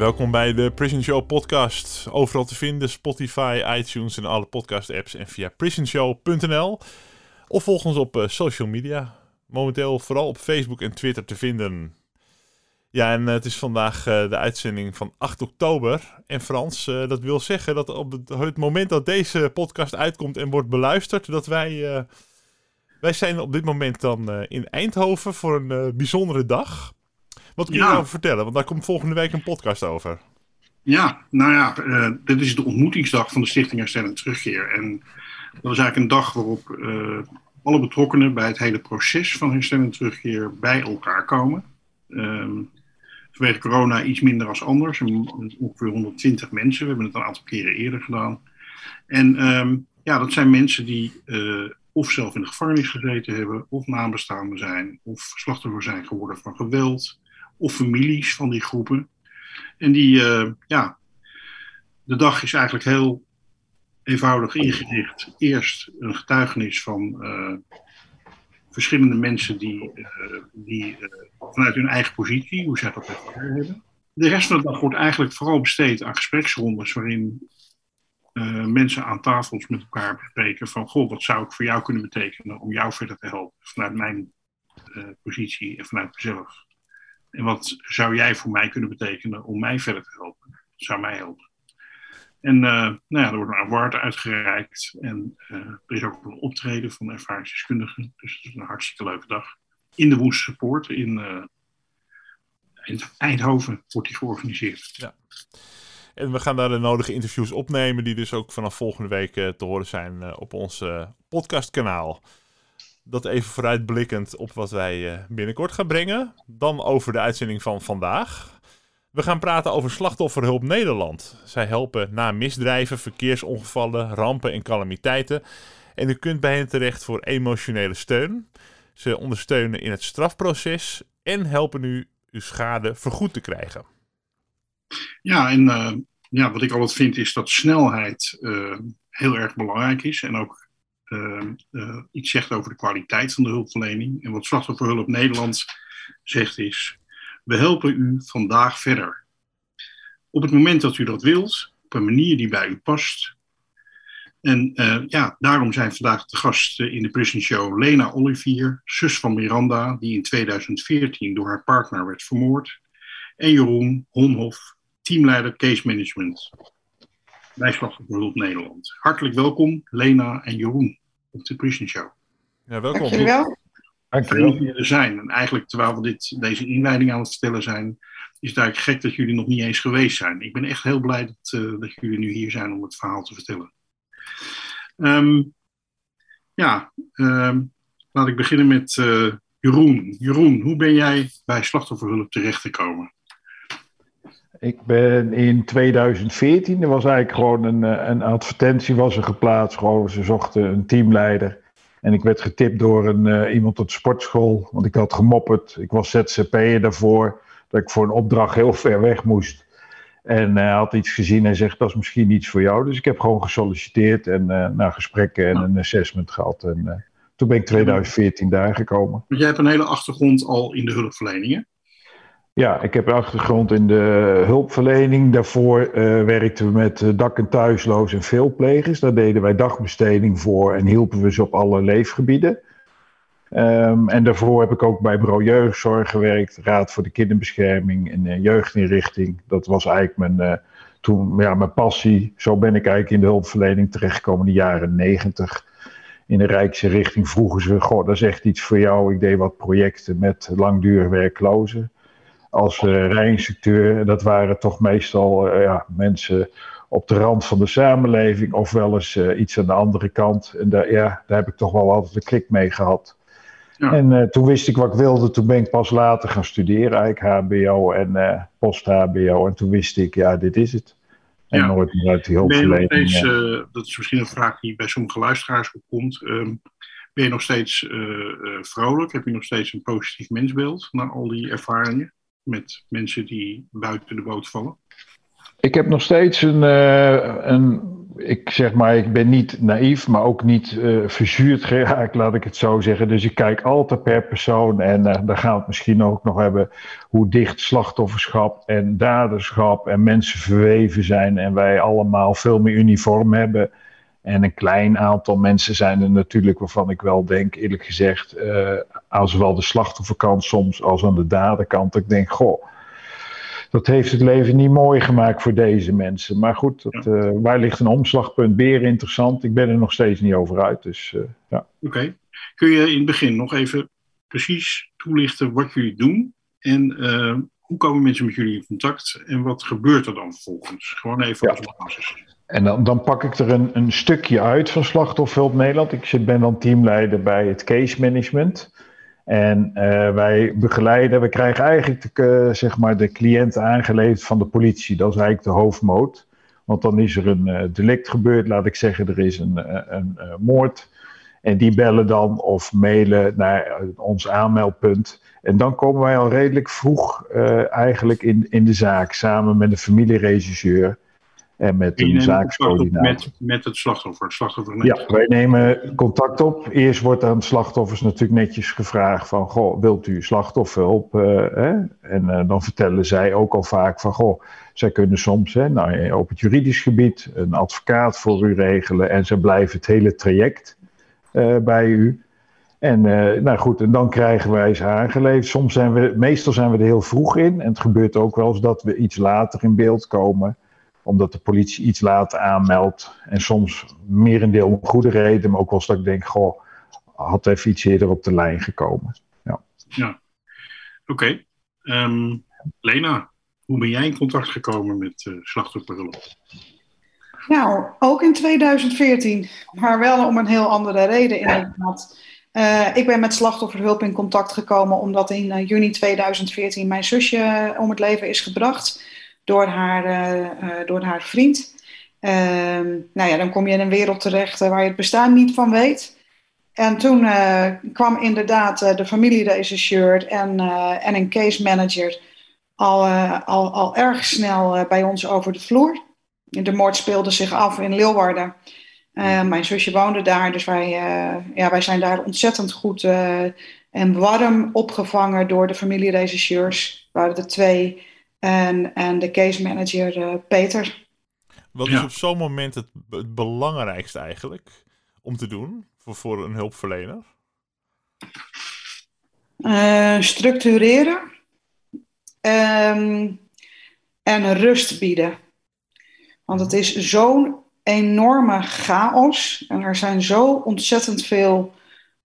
Welkom bij de Prison Show podcast. Overal te vinden, Spotify, iTunes en alle podcast apps en via prisonshow.nl. Of volg ons op eh, social media. Momenteel vooral op Facebook en Twitter te vinden. Ja, en eh, het is vandaag eh, de uitzending van 8 oktober. En Frans, dat wil zeggen dat op het, het moment dat deze podcast uitkomt en wordt beluisterd, dat wij, wij zijn op dit moment dan in Eindhoven voor een bijzondere dag. Wat kun je Ja. daarover vertellen? Want daar komt volgende week een podcast over. Ja, nou ja, eh, dit is de ontmoetingsdag van de Stichting Herstel en Terugkeer. En dat was eigenlijk een dag waarop eh, alle betrokkenen bij het hele proces van herstel en terugkeer bij elkaar komen. Ehm, vanwege corona iets minder als anders, ongeveer 120 mensen. We hebben het een aantal keren eerder gedaan. En ehm, ja, dat zijn mensen die eh, of zelf in de gevangenis gezeten hebben, of nabestaanden zijn, of slachtoffer zijn geworden van geweld, of families van die groepen. En die, eh, ja, de dag is eigenlijk heel eenvoudig ingericht. Eerst een getuigenis van eh, verschillende mensen die, eh, die vanuit hun eigen positie, hoe zij dat ervaren hebben. De rest van de dag wordt eigenlijk vooral besteed aan gespreksrondes waarin mensen aan tafels met elkaar bespreken van, goh, wat zou ik voor jou kunnen betekenen om jou verder te helpen vanuit mijn positie en vanuit mezelf. En wat zou jij voor mij kunnen betekenen om mij verder te helpen? Zou mij helpen. En eh, nou ja, er wordt een award uitgereikt. En eh, er is ook een optreden van ervaringsdeskundigen. Dus het is een hartstikke leuke dag. In de Woest Support in, eh, in Eindhoven wordt die georganiseerd. En we gaan daar de nodige interviews opnemen, die dus ook vanaf volgende week te horen zijn op ons podcastkanaal. Dat even vooruitblikkend op wat wij eh, binnenkort gaan brengen. Dan over de uitzending van vandaag. We gaan praten over Slachtofferhulp Nederland. Zij helpen na misdrijven, verkeersongevallen, rampen en calamiteiten. En u kunt bij hen terecht voor emotionele steun. Ze ondersteunen in het strafproces en helpen u uw schade vergoed te krijgen. Ja, en eh, ja, wat ik altijd vind is dat snelheid eh, heel erg belangrijk is. En ook iets zegt over de kwaliteit van de hulpverlening. En wat Slachtofferhulp Nederland zegt is: we helpen u vandaag verder. Op het moment dat u dat wilt, op een manier die bij u past. En eh, ja, daarom zijn vandaag de gasten in de Prison Show Lena Olivier, zus van Miranda, die in 2014 door haar partner werd vermoord. En Jeroen Honhoff, teamleider Case Management bij Slachtofferhulp Nederland. Hartelijk welkom, Lena en Jeroen, op de Prison Show. Ja, welkom. Dank jullie wel. Fijn dat jullie er zijn. En eigenlijk, terwijl we dit, deze inleiding aan het vertellen zijn, is het eigenlijk gek dat jullie nog niet eens geweest zijn. Ik ben echt heel blij dat, eh, dat jullie nu hier zijn om het verhaal te vertellen. Ehm, ja, ehm, laat ik beginnen met eh, Jeroen. Jeroen, hoe ben jij bij Slachtofferhulp terechtgekomen? Ik ben in 2014, er was eigenlijk gewoon een, eh, een advertentie was er geplaatst. Gewoon, ze zochten een teamleider. En ik werd getipt door een, eh, iemand op de sportschool, want ik had gemopperd. Ik was ZZP'er daarvoor, dat ik voor een opdracht heel ver weg moest. En hij had iets gezien en zegt, dat is misschien iets voor jou. Dus ik heb gewoon gesolliciteerd en eh naar gesprekken en een assessment gehad. En eh, toen ben ik 2014 daar gekomen. Want jij hebt een hele achtergrond al in de hulpverlening, hè? Ja, ik heb achtergrond in de hulpverlening. Daarvoor eh, werkten we met eh, dak- en thuisloos en veelplegers. Daar deden wij dagbesteding voor en hielpen we ze op alle leefgebieden. Ehm, en daarvoor heb ik ook bij Bureau Jeugdzorg gewerkt, Raad voor de Kinderbescherming en eh, Jeugdinrichting. Dat was eigenlijk mijn, toen, ja, mijn passie, zo ben ik eigenlijk in de hulpverlening terechtgekomen in de jaren negentig. In de Rijkse richting vroegen ze, goh, dat is echt iets voor jou. Ik deed wat projecten met langdurig werklozen als uh, rijinstructeur. Dat waren toch meestal uh, ja, mensen op de rand van de samenleving of wel eens uh, iets aan de andere kant. En daar, ja, daar heb ik toch wel altijd een klik mee gehad. Ja. En uh, toen wist ik wat ik wilde. Toen ben ik pas later gaan studeren, eigenlijk HBO en uh, post-HBO. En toen wist ik, ja, dit is het. En ja. nooit meer uit die hulpverlening. Ben je nog steeds, uh, dat is misschien een vraag die bij sommige luisteraars opkomt. Um, ben je nog steeds vrolijk? Heb je nog steeds een positief mensbeeld na al die ervaringen met mensen die buiten de boot vallen? Ik heb nog steeds een, uh, een, ik zeg maar, ik ben niet naïef, maar ook niet uh, verzuurd geraakt, laat ik het zo zeggen. Dus ik kijk altijd per persoon en uh, daar gaan we het misschien ook nog hebben, hoe dicht slachtofferschap en daderschap en mensen verweven zijn en wij allemaal veel meer uniform hebben. En een klein aantal mensen zijn er natuurlijk waarvan ik wel denk, eerlijk gezegd, aan zowel de slachtofferkant soms als aan de daderkant. Ik denk, goh, dat heeft het leven niet mooi gemaakt voor deze mensen. Maar goed, dat, ja. uh, waar ligt een omslagpunt? Beer interessant. Ik ben er nog steeds niet over uit. Dus, uh, ja. Oké. Okay. Kun je in het begin nog even precies toelichten wat jullie doen? En uh, hoe komen mensen met jullie in contact? En wat gebeurt er dan vervolgens? Gewoon even ja. als basis. En dan, dan, pak ik er een, een, stukje uit van Slachtofferhulp Nederland. Ik ben dan teamleider bij het case management. En uh, wij begeleiden, we krijgen eigenlijk de, uh, zeg maar de cliënt aangeleverd van de politie. Dat is eigenlijk de hoofdmoot. Want dan is er een uh, delict gebeurd, laat ik zeggen, er is een, een moord. En die bellen dan of mailen naar ons aanmeldpunt. En dan komen wij al redelijk vroeg eigenlijk in, in de zaak, samen met de familieregisseur. En met een zaakscoördinator. Met, met het slachtoffer, het slachtoffer Ja, wij nemen contact op. Eerst wordt aan slachtoffers natuurlijk netjes gevraagd van... Goh, wilt u slachtofferhulp? Uh, hè? En uh, dan vertellen zij ook al vaak van... Goh, zij kunnen soms hè, nou, op het juridisch gebied een advocaat voor u regelen... en ze blijven het hele traject uh, bij u. En nou goed, en dan krijgen wij ze aangeleverd. Soms zijn we, meestal zijn we er heel vroeg in. En het gebeurt ook wel eens dat we iets later in beeld komen omdat de politie iets later aanmeldt. En soms merendeel om goede reden, maar ook wel eens dat ik denk, goh, had even iets eerder op de lijn gekomen. Ja, ja. oké. Okay. Um, Lena, hoe ben jij in contact gekomen met uh, slachtofferhulp? Nou, ook in 2014, maar wel om een heel andere reden inderdaad. Uh, ik ben met slachtofferhulp in contact gekomen omdat in uh, juni 2014 mijn zusje om het leven is gebracht door haar, uh, door haar vriend. Uh, nou ja, dan kom je in een wereld terecht waar je het bestaan niet van weet. En toen kwam inderdaad de familieregisseur en, en een case manager al, al, al erg snel bij ons over de vloer. De moord speelde zich af in Leeuwarden. mijn zusje woonde daar, dus wij, ja, wij zijn daar ontzettend goed en warm opgevangen door de familieregisseurs. waren er twee en, en de case manager uh, Peter. Wat is op zo'n moment het, het, belangrijkste eigenlijk om te doen voor, voor een hulpverlener? Uh, structureren um, en rust bieden. Want het is zo'n enorme chaos en er zijn zo ontzettend veel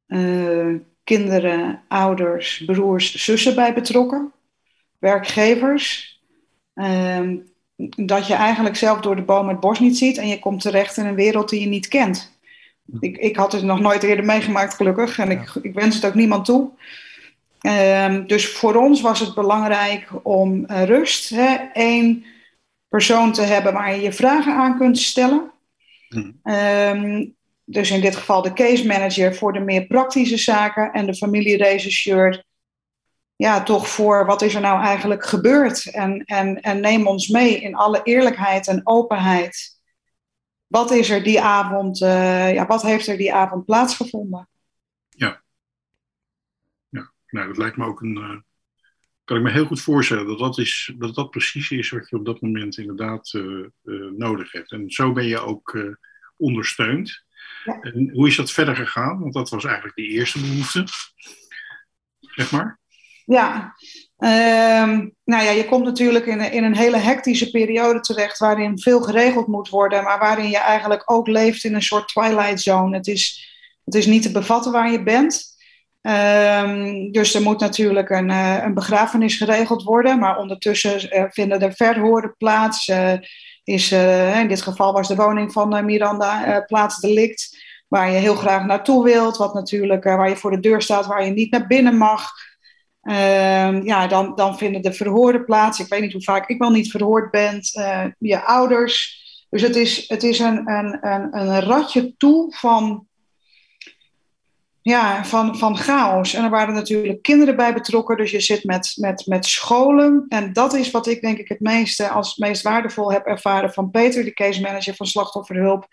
uh, kinderen, ouders, broers, zussen bij betrokken werkgevers. Ehm, dat je eigenlijk zelf door de boom het bos niet ziet en je komt terecht in een wereld die je niet kent. Ik, ik had het nog nooit eerder meegemaakt, gelukkig, en ik, ik wens het ook niemand toe. Um, dus voor ons was het belangrijk om uh, rust, hè, één persoon te hebben waar je je vragen aan kunt stellen. Um, dus in dit geval de case manager voor de meer praktische zaken en de familieregisseur ja, toch voor wat is er nou eigenlijk gebeurd. En, en, en neem ons mee in alle eerlijkheid en openheid. Wat is er die avond, uh, ja, wat heeft er die avond plaatsgevonden? Ja. Ja, nou, dat lijkt me ook een. Uh, kan ik me heel goed voorstellen dat dat, is, dat dat precies is wat je op dat moment inderdaad uh, nodig hebt. En zo ben je ook ondersteund. Ja. En hoe is dat verder gegaan? Want dat was eigenlijk die eerste behoefte. Zeg maar. Ja, Ehm, nou ja, je komt natuurlijk in, in een hele hectische periode terecht waarin veel geregeld moet worden, maar waarin je eigenlijk ook leeft in een soort twilight zone. Het is, het is niet te bevatten waar je bent. Ehm, dus er moet natuurlijk een, uh, een begrafenis geregeld worden, maar ondertussen uh, vinden er verhoren plaats. Uh, is, in dit geval was de woning van Miranda plaatsdelict, waar je heel graag naartoe wilt, wat natuurlijk, waar je voor de deur staat, waar je niet naar binnen mag. Ehm, ja, dan, dan vinden de verhoren plaats. Ik weet niet hoe vaak ik wel niet verhoord ben. je ouders. Dus het is, het is een, een, een, een ratje toe van ja, van, van chaos. En er waren natuurlijk kinderen bij betrokken, dus je zit met, met, met scholen. En dat is wat ik denk ik het meeste als meest waardevol heb ervaren van Peter, de case manager van Slachtofferhulp.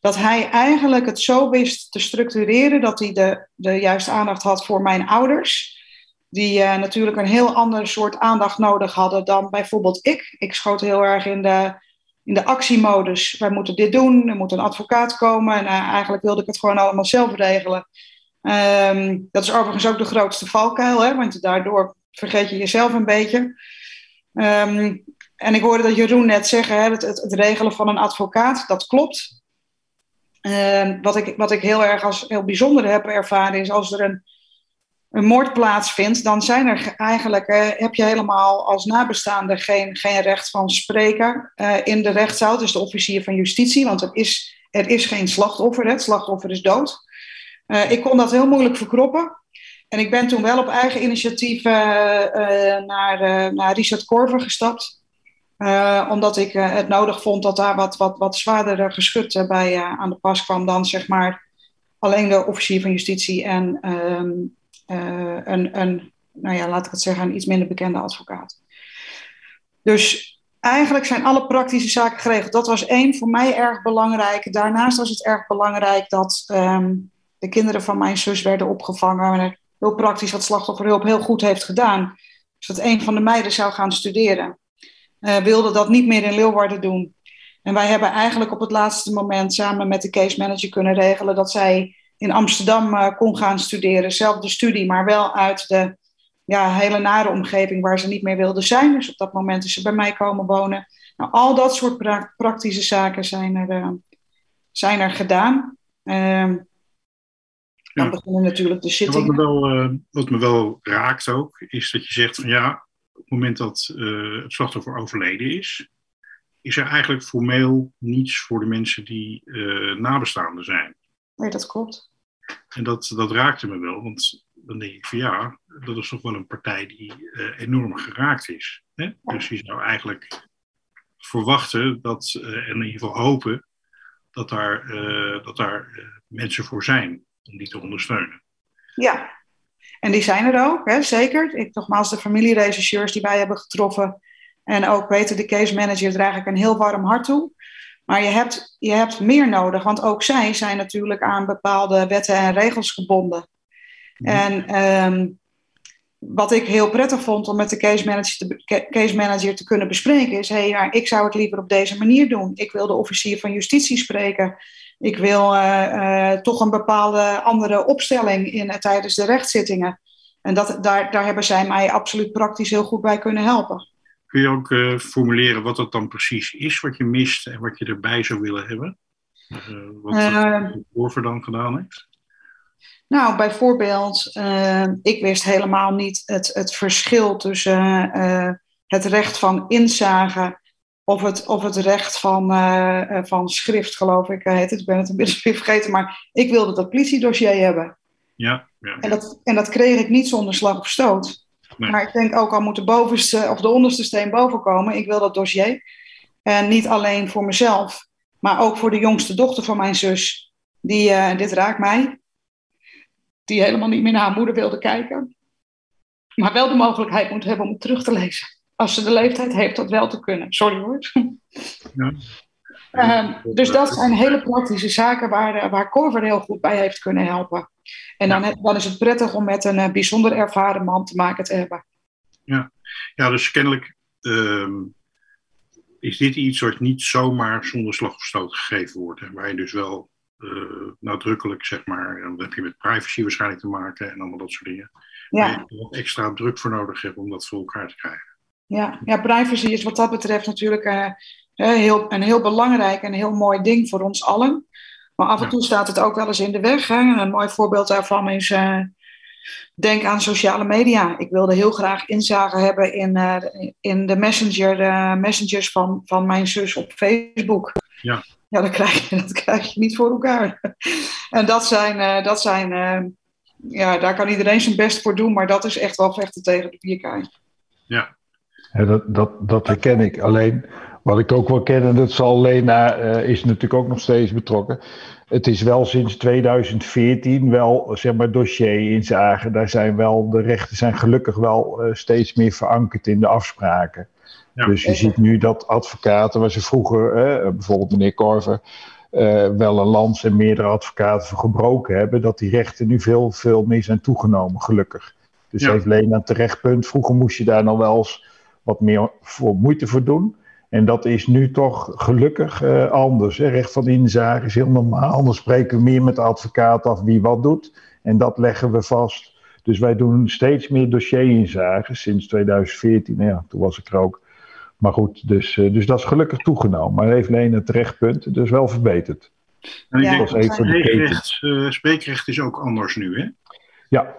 Dat hij eigenlijk het zo wist te structureren dat hij de, de juiste aandacht had voor mijn ouders. Die uh, natuurlijk een heel ander soort aandacht nodig hadden dan bijvoorbeeld ik. Ik schoot heel erg in de, in de actiemodus. Wij moeten dit doen, er moet een advocaat komen. En uh, eigenlijk wilde ik het gewoon allemaal zelf regelen. Ehm, dat is overigens ook de grootste valkuil, hè, want daardoor vergeet je jezelf een beetje. Um, en ik hoorde dat Jeroen net zeggen, hè, het, het, regelen van een advocaat, dat klopt. Um, wat, ik, wat ik heel erg als heel bijzonder heb ervaren is als er een, een moord plaatsvindt, dan zijn er eigenlijk, uh, heb je helemaal als nabestaande geen, geen recht van spreken uh, in de rechtszaal, dus de officier van justitie, want er is, er is geen slachtoffer, het slachtoffer is dood. Uh, ik kon dat heel moeilijk verkroppen. En ik ben toen wel op eigen initiatief naar, naar Richard Korver gestapt. omdat ik het nodig vond dat daar wat, wat, wat zwaarder geschut bij aan de pas kwam dan zeg maar alleen de officier van justitie en ehm, een, een, nou ja, laat ik het zeggen, een iets minder bekende advocaat. Dus eigenlijk zijn alle praktische zaken geregeld. Dat was één voor mij erg belangrijk. Daarnaast was het erg belangrijk dat um, de kinderen van mijn zus werden opgevangen. En heel praktisch wat slachtofferhulp heel goed heeft gedaan. Dus dat een van de meiden zou gaan studeren. Uh, wilde dat niet meer in Leeuwarden doen. En wij hebben eigenlijk op het laatste moment samen met de case manager kunnen regelen dat zij in Amsterdam uh, kon gaan studeren. Zelfde studie, maar wel uit de ja, hele nare omgeving waar ze niet meer wilde zijn. Dus op dat moment is ze bij mij komen wonen. Nou, al dat soort pra praktische zaken zijn er, uh, zijn er gedaan. Ehm, dan ja. beginnen natuurlijk de zitting. Wat me, wel, uh, wat me wel raakt ook, is dat je zegt van ja, op het moment dat het slachtoffer overleden is, is er eigenlijk formeel niets voor de mensen die nabestaanden zijn. Nee, dat klopt. En dat, dat raakte me wel, want dan denk ik van ja, dat is toch wel een partij die enorm geraakt is. Hè? Ja. Dus je zou eigenlijk verwachten dat, en in ieder geval hopen, dat daar, dat daar mensen voor zijn om die te ondersteunen. Ja, en die zijn er ook, hè, zeker. Ik, nogmaals, de familierechercheurs die wij hebben getroffen en ook weten de case manager draag ik een heel warm hart toe. Maar je hebt, je hebt meer nodig, want ook zij zijn natuurlijk aan bepaalde wetten en regels gebonden. Mm. En um, wat ik heel prettig vond om met de case manager te, case manager te kunnen bespreken, is: hé, hey, ja, ik zou het liever op deze manier doen. Ik wil de officier van justitie spreken. Ik wil uh, uh, toch een bepaalde andere opstelling in, uh, tijdens de rechtszittingen. En dat, daar, daar hebben zij mij absoluut praktisch heel goed bij kunnen helpen. Kun je ook formuleren wat dat dan precies is, wat je mist en wat je erbij zou willen hebben? wat de Corver dan gedaan heeft? Nou, bijvoorbeeld, ik wist helemaal niet het, het verschil tussen het recht van inzage of het, of het recht van, uh, van schrift, geloof ik, heet het. Ik ben het een beetje vergeten, maar ik wilde dat politiedossier hebben. Ja, ja. En, dat, en dat kreeg ik niet zonder slag of stoot. Nee. Maar ik denk ook al moet de bovenste of de onderste steen boven komen. Ik wil dat dossier. En niet alleen voor mezelf, maar ook voor de jongste dochter van mijn zus. Die, uh, dit raakt mij. Die helemaal niet meer naar haar moeder wilde kijken. Maar wel de mogelijkheid moet hebben om het terug te lezen als ze de leeftijd heeft, dat wel te kunnen. Sorry hoor. Ja. Uh, dus dat zijn hele praktische zaken waar, waar Corver heel goed bij heeft kunnen helpen. En dan, is het prettig om met een uh, bijzonder ervaren man te maken te hebben. Ja, ja dus kennelijk uh, is dit iets wat niet zomaar zonder slag of stoot gegeven wordt. En waar je dus wel uh, nadrukkelijk, zeg maar, dan heb je met privacy waarschijnlijk te maken en allemaal dat soort dingen Ja. waar je wat extra druk voor nodig hebt om dat voor elkaar te krijgen. Ja, ja, privacy is wat dat betreft natuurlijk eh, eh, heel, een heel belangrijk en heel mooi ding voor ons allen. Maar af en Ja. toe staat het ook wel eens in de weg. Hè? Een mooi voorbeeld daarvan is, eh, denk aan sociale media. Ik wilde heel graag inzage hebben in, eh, in de messenger, eh, messengers van, van mijn zus op Facebook. Ja. Ja, dat krijg je, dat krijg je niet voor elkaar. En dat zijn, eh, dat zijn eh, ja, daar kan iedereen zijn best voor doen, maar dat is echt wel vechten tegen de bierkaai. Ja, dat, dat, dat herken ik. Alleen wat ik ook wel ken, en dat zal Lena eh, is natuurlijk ook nog steeds betrokken. Het is wel sinds 2014 wel, zeg maar, dossier inzagen. Daar zijn wel, de rechten zijn gelukkig wel eh, steeds meer verankerd in de afspraken. Ja. Dus je ziet nu dat advocaten, waar ze vroeger, eh, bijvoorbeeld meneer Korver, eh, wel een lans en meerdere advocaten voor gebroken hebben, dat die rechten nu veel, veel meer zijn toegenomen, gelukkig. Dus Ja. heeft Lena een terecht punt. Vroeger moest je daar nog wel eens wat meer voor moeite voor doen. En dat is nu toch gelukkig eh, anders. Hè. Recht van inzage is heel normaal. Dan spreken we meer met de advocaat af wie wat doet. En dat leggen we vast. Dus wij doen steeds meer dossierinzagen sinds 2014. Nou ja, toen was ik er ook. Maar goed, dus, eh, dus dat is gelukkig toegenomen. Maar heeft Lena terecht punt. Dus wel verbeterd. En ik Ja, denk dat spreekrecht, eh, spreekrecht is ook anders nu, hè? Ja,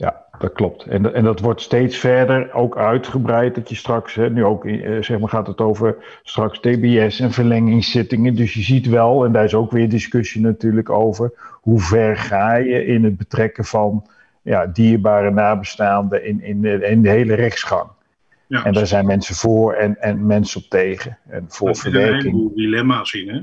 ja dat klopt. En, en dat wordt steeds verder ook uitgebreid. Dat je straks, hè, nu ook eh, zeg maar, gaat het over straks TBS en verlengingszittingen. Dus je ziet wel, en daar is ook weer discussie natuurlijk over, hoe ver ga je in het betrekken van ja, dierbare nabestaanden in, in, de, in de hele rechtsgang. Ja, En daar zijn mensen voor en, en mensen op tegen. En voor er zitten een verwerking. heleboel dilemma's in, hè?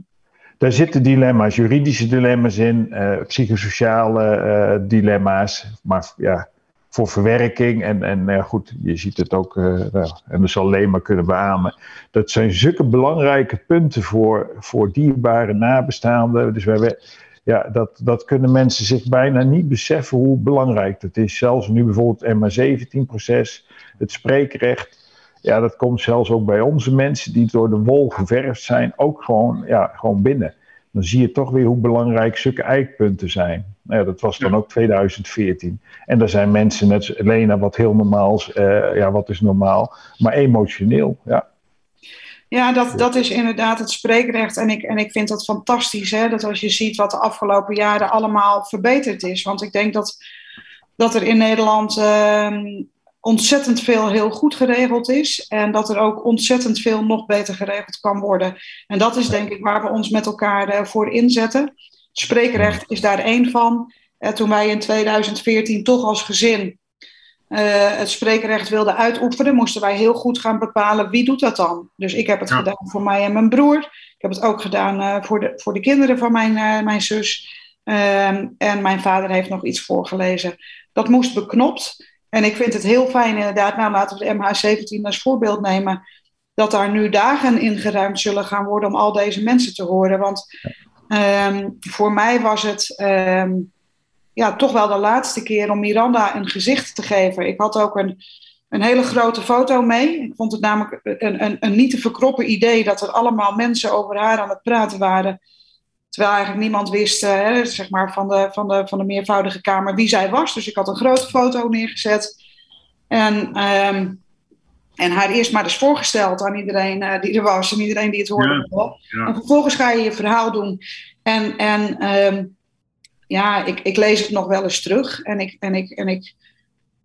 Daar zitten dilemma's, juridische dilemma's in, eh, psychosociale eh, dilemma's, maar ja, voor verwerking. En, en goed, je ziet het ook, eh, nou, en zal alleen maar kunnen beamen. Dat zijn zulke belangrijke punten voor, voor dierbare nabestaanden. Dus we ja, dat, dat kunnen mensen zich bijna niet beseffen hoe belangrijk dat is. Zelfs nu bijvoorbeeld het MA17-proces, het spreekrecht. Ja, dat komt zelfs ook bij onze mensen die door de wol geverfd zijn, ook gewoon, ja, gewoon binnen. Dan zie je toch weer hoe belangrijk zulke eikpunten zijn. Nou ja, dat was dan ook 2014. En er zijn mensen, net Lena, wat heel normaals, eh, ja, wat is normaal, maar emotioneel. Ja, Ja, dat, dat is inderdaad het spreekrecht. En ik, en ik vind dat fantastisch, hè, dat als je ziet wat de afgelopen jaren allemaal verbeterd is. Want ik denk dat, dat er in Nederland ehm, ontzettend veel heel goed geregeld is. En dat er ook ontzettend veel nog beter geregeld kan worden. En dat is denk ik waar we ons met elkaar eh, voor inzetten. Spreekrecht is daar één van. Eh, toen wij in 2014 toch als gezin eh, het spreekrecht wilden uitoefenen, moesten wij heel goed gaan bepalen wie doet dat dan. Dus ik heb het Ja. gedaan voor mij en mijn broer. Ik heb het ook gedaan voor, de, voor de kinderen van mijn, mijn zus. Ehm, en mijn vader heeft nog iets voorgelezen. Dat moest beknopt. En ik vind het heel fijn inderdaad, nou laten we de MH17 als voorbeeld nemen, dat daar nu dagen ingeruimd zullen gaan worden om al deze mensen te horen. Want ehm, voor mij was het ehm, ja, toch wel de laatste keer om Miranda een gezicht te geven. Ik had ook een, een hele grote foto mee. Ik vond het namelijk een, een, een niet te verkroppen idee dat er allemaal mensen over haar aan het praten waren. Terwijl eigenlijk niemand wist eh, hè, zeg maar van, de, van, de, van de meervoudige kamer wie zij was. Dus ik had een grote foto neergezet. En, ehm, en haar eerst maar eens voorgesteld aan iedereen eh, die er was en iedereen die het hoorde. Ja. En vervolgens ga je je verhaal doen. En, en ehm, ja, ik, ik lees het nog wel eens terug. En ik, en ik, en ik,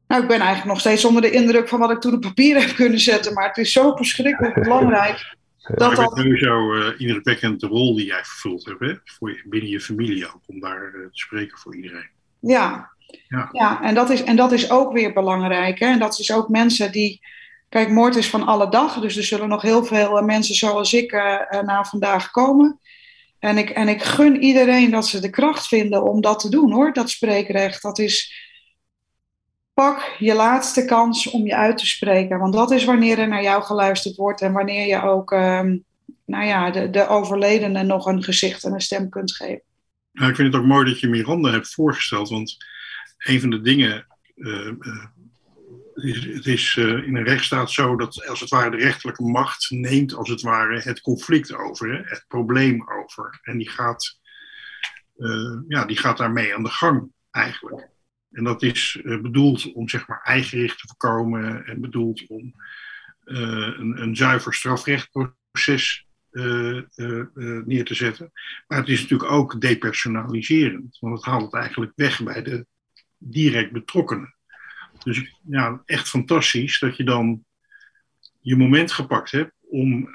nou, ik ben eigenlijk nog steeds onder de indruk van wat ik toen op papier heb kunnen zetten. Maar het is zo verschrikkelijk belangrijk. Dat ik dat, vind sowieso uh, indrukwekkend de rol die jij vervuld hebt, hè? Voor je, binnen je familie ook, om daar uh, te spreken voor iedereen. ja, Ja. ja en, dat is, en dat is ook weer belangrijk. Hè? En dat is ook mensen die. Kijk, moord is van alle dag. Dus er zullen nog heel veel eh, mensen zoals ik uh, na vandaag komen. En ik, en ik gun iedereen dat ze de kracht vinden om dat te doen hoor, dat spreekrecht. Dat is. Pak je laatste kans om je uit te spreken. Want dat is wanneer er naar jou geluisterd wordt en wanneer je ook um, nou ja, de, de overledene nog een gezicht en een stem kunt geven. Nou, ik vind het ook mooi dat je Miranda hebt voorgesteld, want een van de dingen. Uh, is, het is uh, in een rechtsstaat zo dat als het ware de rechterlijke macht neemt als het ware het conflict over, het probleem over. En die gaat, ja, die gaat daarmee aan de gang eigenlijk. En dat is uh, bedoeld om zeg maar eigenricht te voorkomen en bedoeld om uh, een, een, zuiver strafrechtproces uh, neer te zetten. Maar het is natuurlijk ook depersonaliserend, want het haalt het eigenlijk weg bij de direct betrokkenen. Dus ja, echt fantastisch dat je dan je moment gepakt hebt om,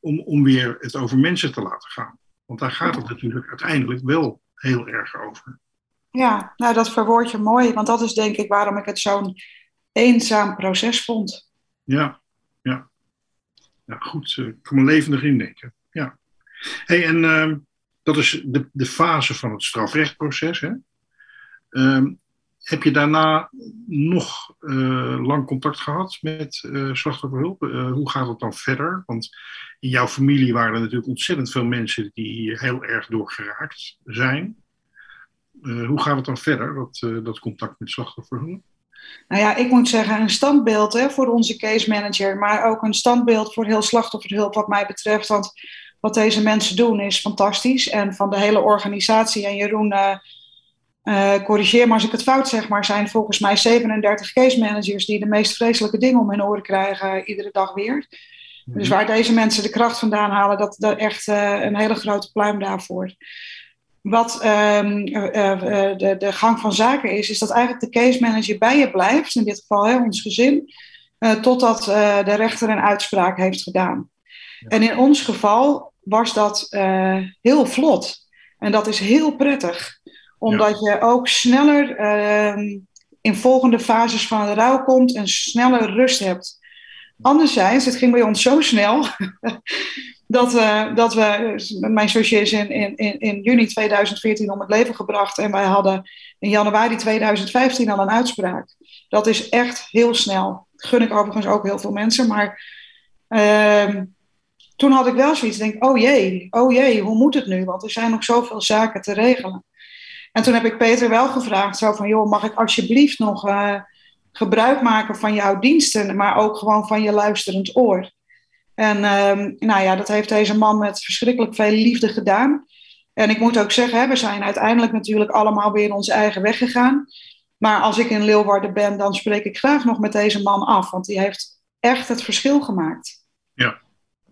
om, om weer het over mensen te laten gaan. Want daar gaat het natuurlijk uiteindelijk wel heel erg over. Ja, nou dat verwoord je mooi, want dat is denk ik waarom ik het zo'n eenzaam proces vond. Ja, ja. ja goed, eh, ik kan me levendig indenken. Ja. Hey, en uh, dat is de, de fase van het strafrechtproces. Hè? Uh, heb je daarna nog uh, lang contact gehad met uh, slachtofferhulp? hoe gaat het dan verder? Want in jouw familie waren er natuurlijk ontzettend veel mensen die heel erg door geraakt zijn. Uh, hoe gaat het dan verder, dat, uh, dat contact met slachtofferhulp? Nou ja, ik moet zeggen, een standbeeld hè, voor onze case manager, maar ook een standbeeld voor heel slachtofferhulp wat mij betreft. Want wat deze mensen doen is fantastisch. En van de hele organisatie, en Jeroen, uh, corrigeer me als ik het fout zeg, maar zijn volgens mij 37 case managers die de meest vreselijke dingen om hun oren krijgen, iedere dag weer. Dus waar deze mensen de kracht vandaan halen, dat, dat echt een hele grote pluim daarvoor. Wat um, uh, de, de gang van zaken is, is dat eigenlijk de case manager bij je blijft, in dit geval hè, ons gezin, uh, totdat de rechter een uitspraak heeft gedaan. Ja. En in ons geval was dat heel vlot. En dat is heel prettig, omdat ja. je ook sneller ehm, in volgende fases van de rouw komt en sneller rust hebt. Anderzijds, het ging bij ons zo snel dat, we, dat we, mijn zusje is in, in, in juni 2014 om het leven gebracht en wij hadden in januari 2015 al een uitspraak. Dat is echt heel snel. Gun ik overigens ook heel veel mensen, maar uh, toen had ik wel zoiets, denk oh jee, oh jee, hoe moet het nu? Want er zijn nog zoveel zaken te regelen. En toen heb ik Peter wel gevraagd, zo van, joh, mag ik alsjeblieft nog uh, gebruik maken van jouw diensten, maar ook gewoon van je luisterend oor. En um, nou ja, dat heeft deze man met verschrikkelijk veel liefde gedaan. En ik moet ook zeggen, hè, we zijn uiteindelijk natuurlijk allemaal weer onze eigen weg gegaan. Maar als ik in Leeuwarden ben, dan spreek ik graag nog met deze man af. Want die heeft echt het verschil gemaakt. Ja,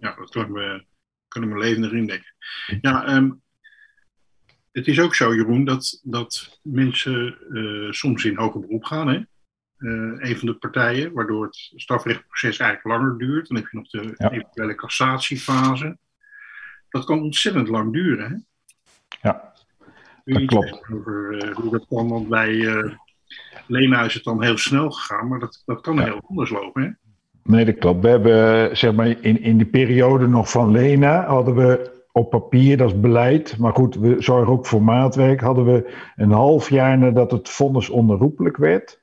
ja dat kunnen we, kunnen we levendig indenken. Ja, um, het is ook zo, Jeroen, dat, dat mensen uh, soms in hoger beroep gaan. Hè? Uh, een van de partijen, waardoor het strafrechtproces eigenlijk langer duurt. Dan heb je nog de ja. eventuele cassatiefase. Dat kan ontzettend lang duren. Hè? Ja, dat klopt. Over hoe dat kan, want bij uh, Lena is het dan heel snel gegaan, maar dat, dat kan ja. heel anders lopen. Hè? Nee, dat klopt. We hebben zeg maar in, in de periode nog van Lena hadden we op papier, dat is beleid. Maar goed, we zorgen ook voor maatwerk. Hadden we een half jaar nadat het vonnis onherroepelijk werd,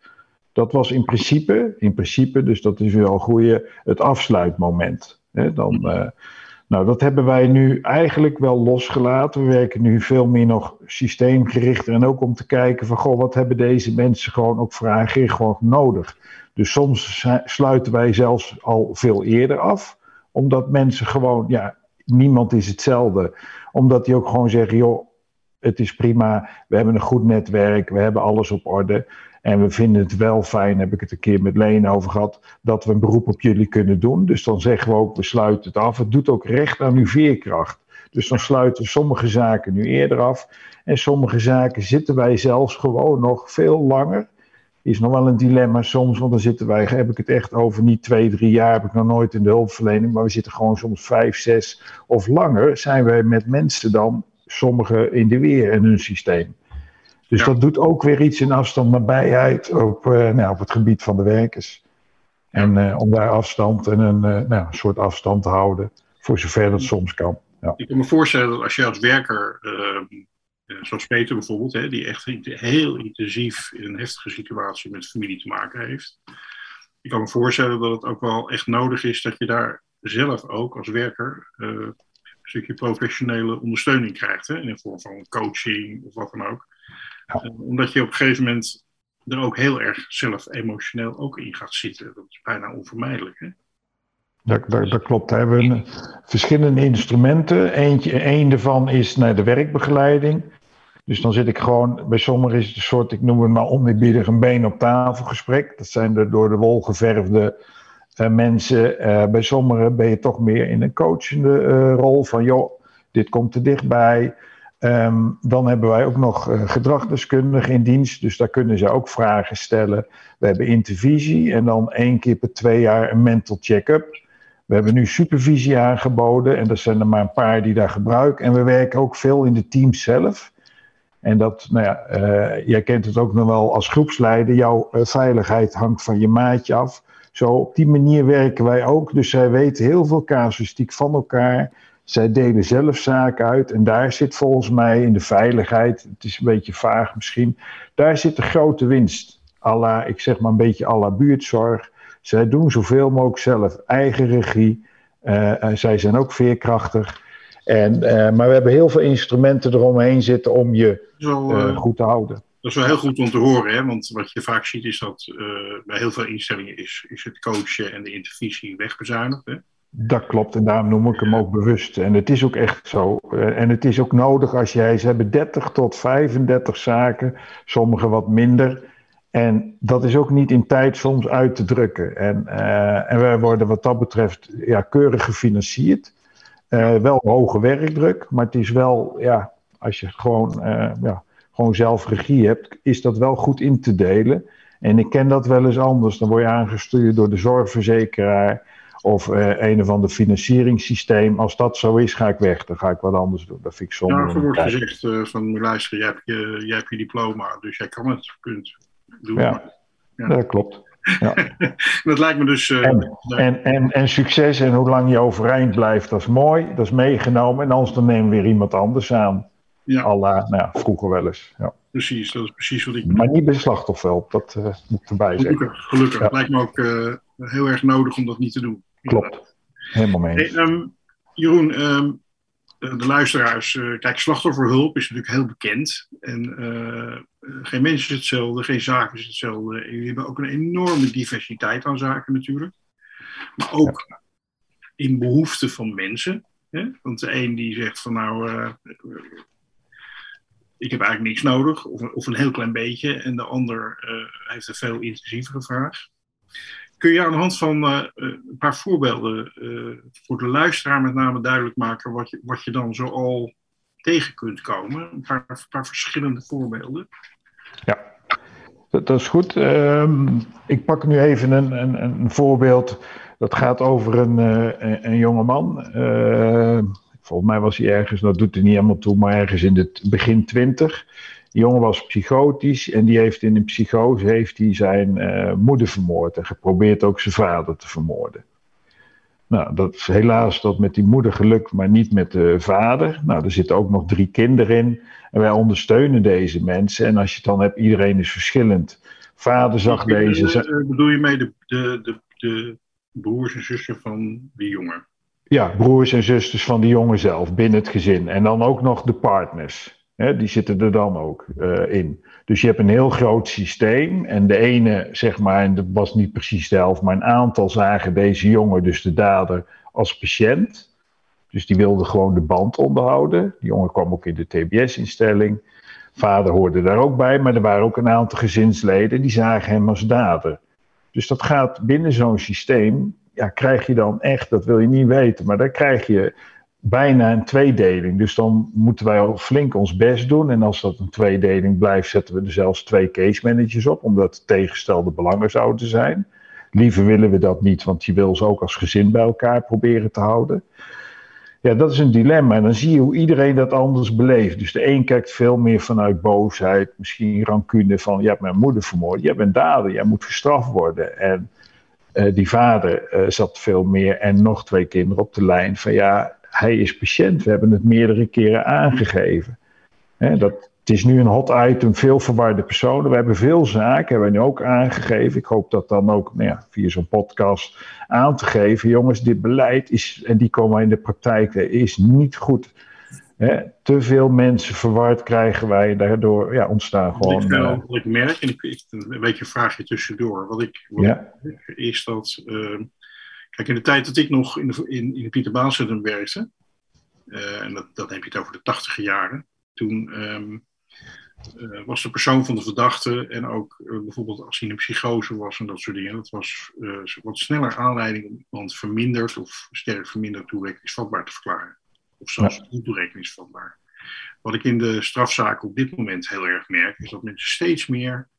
dat was in principe, in principe, dus dat is wel een goede, het afsluitmoment. Hè, dan, uh, nou, dat hebben wij nu eigenlijk wel losgelaten. We werken nu veel meer nog systeemgericht en ook om te kijken van, goh, wat hebben deze mensen gewoon ook vragen gewoon nodig. Dus soms sluiten wij zelfs al veel eerder af, omdat mensen gewoon, ja, niemand is hetzelfde. Omdat die ook gewoon zeggen, joh, het is prima, we hebben een goed netwerk, we hebben alles op orde. En we vinden het wel fijn, heb ik het een keer met Leen over gehad, dat we een beroep op jullie kunnen doen. Dus dan zeggen we ook, we sluiten het af. Het doet ook recht aan uw veerkracht. Dus dan sluiten we sommige zaken nu eerder af. En sommige zaken zitten wij zelfs gewoon nog veel langer. Is nog wel een dilemma soms, want dan zitten wij, heb ik het echt over niet twee, drie jaar, heb ik nog nooit in de hulpverlening, maar we zitten gewoon soms vijf, zes of langer, zijn wij met mensen dan, sommigen in de weer in hun systeem. Dus ja. dat doet ook weer iets in afstand nabijheid op, uh, nou, op het gebied van de werkers. En uh, om daar afstand en een, uh, nou, soort afstand te houden, voor zover dat soms kan. Ja. Ik kan me voorstellen dat als je als werker, zoals Peter bijvoorbeeld, hè, die echt heel intensief in een heftige situatie met familie te maken heeft. Ik kan me voorstellen dat het ook wel echt nodig is dat je daar zelf ook als werker een stukje professionele ondersteuning krijgt. Hè, in de vorm van coaching of wat dan ook. Ja. Uh, omdat je op een gegeven moment er ook heel erg zelf emotioneel ook in gaat zitten. Dat is bijna onvermijdelijk. Hè? Dat, dat, dat klopt. We hebben verschillende instrumenten. Eentje, een daarvan is naar de werkbegeleiding. Dus dan zit ik gewoon, bij sommigen is het een soort, ik noem het maar oneerbiedig, een been op tafel gesprek. Dat zijn de door de wol geverfde uh, mensen. Uh, bij sommigen ben je toch meer in een coachende uh, rol van, joh, dit komt er dichtbij. Um, dan hebben wij ook nog gedragsdeskundigen in dienst, dus daar kunnen ze ook vragen stellen. We hebben intervisie en dan één keer per twee jaar een mental check-up. We hebben nu supervisie aangeboden en er zijn er maar een paar die daar gebruiken. En we werken ook veel in de teams zelf. En dat, nou ja, uh, jij kent het ook nog wel als groepsleider. Jouw uh, veiligheid hangt van je maatje af. Zo op die manier werken wij ook. Dus zij weten heel veel casuïstiek van elkaar. Zij delen zelf zaken uit. En daar zit volgens mij in de veiligheid, het is een beetje vaag misschien, daar zit de grote winst. Alla, ik zeg maar een beetje à la buurtzorg. Zij doen zoveel mogelijk zelf, eigen regie. Uh, zij zijn ook veerkrachtig. En, uh, maar we hebben heel veel instrumenten eromheen zitten om je Zo, uh, goed te houden. Dat is wel heel goed om te horen, hè? want wat je vaak ziet is dat bij heel veel instellingen is, is het coachen en de intervisie wegbezuinigd. Hè? Dat klopt en daarom noem ik hem ook bewust. En het is ook echt zo. En het is ook nodig als jij, ze hebben 30 tot 35 zaken, sommige wat minder. En dat is ook niet in tijd soms uit te drukken. En, uh, en wij worden wat dat betreft ja, keurig gefinancierd. Uh, wel hoge werkdruk, maar het is wel, ja, als je gewoon, ja, gewoon zelf regie hebt, is dat wel goed in te delen. En ik ken dat wel eens anders. Dan word je aangestuurd door de zorgverzekeraar of uh, een of ander financieringssysteem. Als dat zo is, ga ik weg. Dan ga ik wat anders doen. Dat vind ik zonde. Ja, er wordt gezegd uh, van, luister, jij hebt, je, jij hebt je diploma, dus jij kan het, punt. Doen. Ja, ja. dat klopt. Ja. dat lijkt me dus. Uh, en, en, en, en, succes en hoe lang je overeind blijft, dat is mooi. Dat is meegenomen. En anders dan nemen we weer iemand anders aan. Ja. Alla, nou ja, vroeger wel eens. Ja. Precies, dat is precies wat ik. Maar niet bij slachtofferhulp, dat moet erbij zeggen. Gelukkig, gelukkig. Het lijkt me ook heel erg nodig om dat niet te doen. Klopt, helemaal mee. Hey, um, Jeroen, um, de luisteraars, uh, kijk, slachtofferhulp is natuurlijk heel bekend. En uh, geen mens is hetzelfde, geen zaak is hetzelfde. En jullie hebben ook een enorme diversiteit aan zaken natuurlijk. Maar ook ja. in behoeften van mensen. Hè? Want de een die zegt van nou, uh, ik heb eigenlijk niks nodig, of, of, een heel klein beetje. En de ander heeft een veel intensievere vraag. Kun je aan de hand van uh, een paar voorbeelden uh, voor de luisteraar met name duidelijk maken wat je, wat je dan zo al tegen kunt komen? Een paar, paar verschillende voorbeelden. Ja, dat, is goed. Um, ik pak nu even een, een, een, voorbeeld. Dat gaat over een, een, een jonge man. volgens mij was hij ergens, dat doet er niet helemaal toe, maar ergens in het begin twintig. Die jongen was psychotisch en die heeft in een psychose heeft hij zijn uh, moeder vermoord en geprobeerd ook zijn vader te vermoorden. Nou, dat is helaas dat met die moeder gelukt, maar niet met de vader. Nou, er zitten ook nog drie kinderen in. En wij ondersteunen deze mensen. En als je het dan hebt, iedereen is verschillend. Vader zag deze. Uh, bedoel je mee de, de, de, de broers en zussen van die jongen? Ja, broers en zusters van die jongen zelf binnen het gezin. En dan ook nog de partners. Die zitten er dan ook uh, in. Dus je hebt een heel groot systeem. En de ene, zeg maar, en dat was niet precies de helft, maar een aantal zagen deze jongen, dus de dader, als patiënt. Dus die wilde gewoon de band onderhouden. Die jongen kwam ook in de TBS-instelling. Vader hoorde daar ook bij, maar er waren ook een aantal gezinsleden die zagen hem als dader. Dus dat gaat binnen zo'n systeem, ja, krijg je dan echt, dat wil je niet weten, maar daar krijg je bijna een tweedeling. Dus dan moeten wij al flink ons best doen. En als dat een tweedeling blijft, zetten we er zelfs twee case managers op, omdat tegengestelde belangen zouden zijn. Liever willen we dat niet, want je wil ze ook als gezin bij elkaar proberen te houden. Ja, dat is een dilemma. En dan zie je hoe iedereen dat anders beleeft. Dus de een kijkt veel meer vanuit boosheid, misschien rancune van: je hebt mijn moeder vermoord, jij bent dader, jij moet gestraft worden. En uh, die vader uh, zat veel meer en nog twee kinderen op de lijn van: ja, hij is patiënt. We hebben het meerdere keren aangegeven. dat, het is nu een hot item, veel verwarde personen. We hebben veel zaken, hebben we nu ook aangegeven. Ik hoop dat dan ook nou ja, via zo'n podcast aan te geven. Jongens, dit beleid is, en die komen in de praktijk, is niet goed. te veel mensen verward krijgen wij, daardoor ja, ontstaan gewoon... Wat ik, uh, wat ik merk, en ik, ik, een beetje een vraagje tussendoor. Wat ik, wat ja. is dat... Uh, Kijk, in de tijd dat ik nog in de, in, in Pieter Baan Centrum werkte, uh, en dat, dat heb je het over de tachtige jaren, toen um, uh, was de persoon van de verdachte en ook uh, bijvoorbeeld als hij een psychose was en dat soort dingen. Dat was wat sneller aanleiding om iemand verminderd of sterk verminderd toerekeningsvatbaar te verklaren. Of zelfs ja. ontoerekeningsvatbaar. Wat ik in de strafzaak op dit moment heel erg merk, is dat mensen steeds meer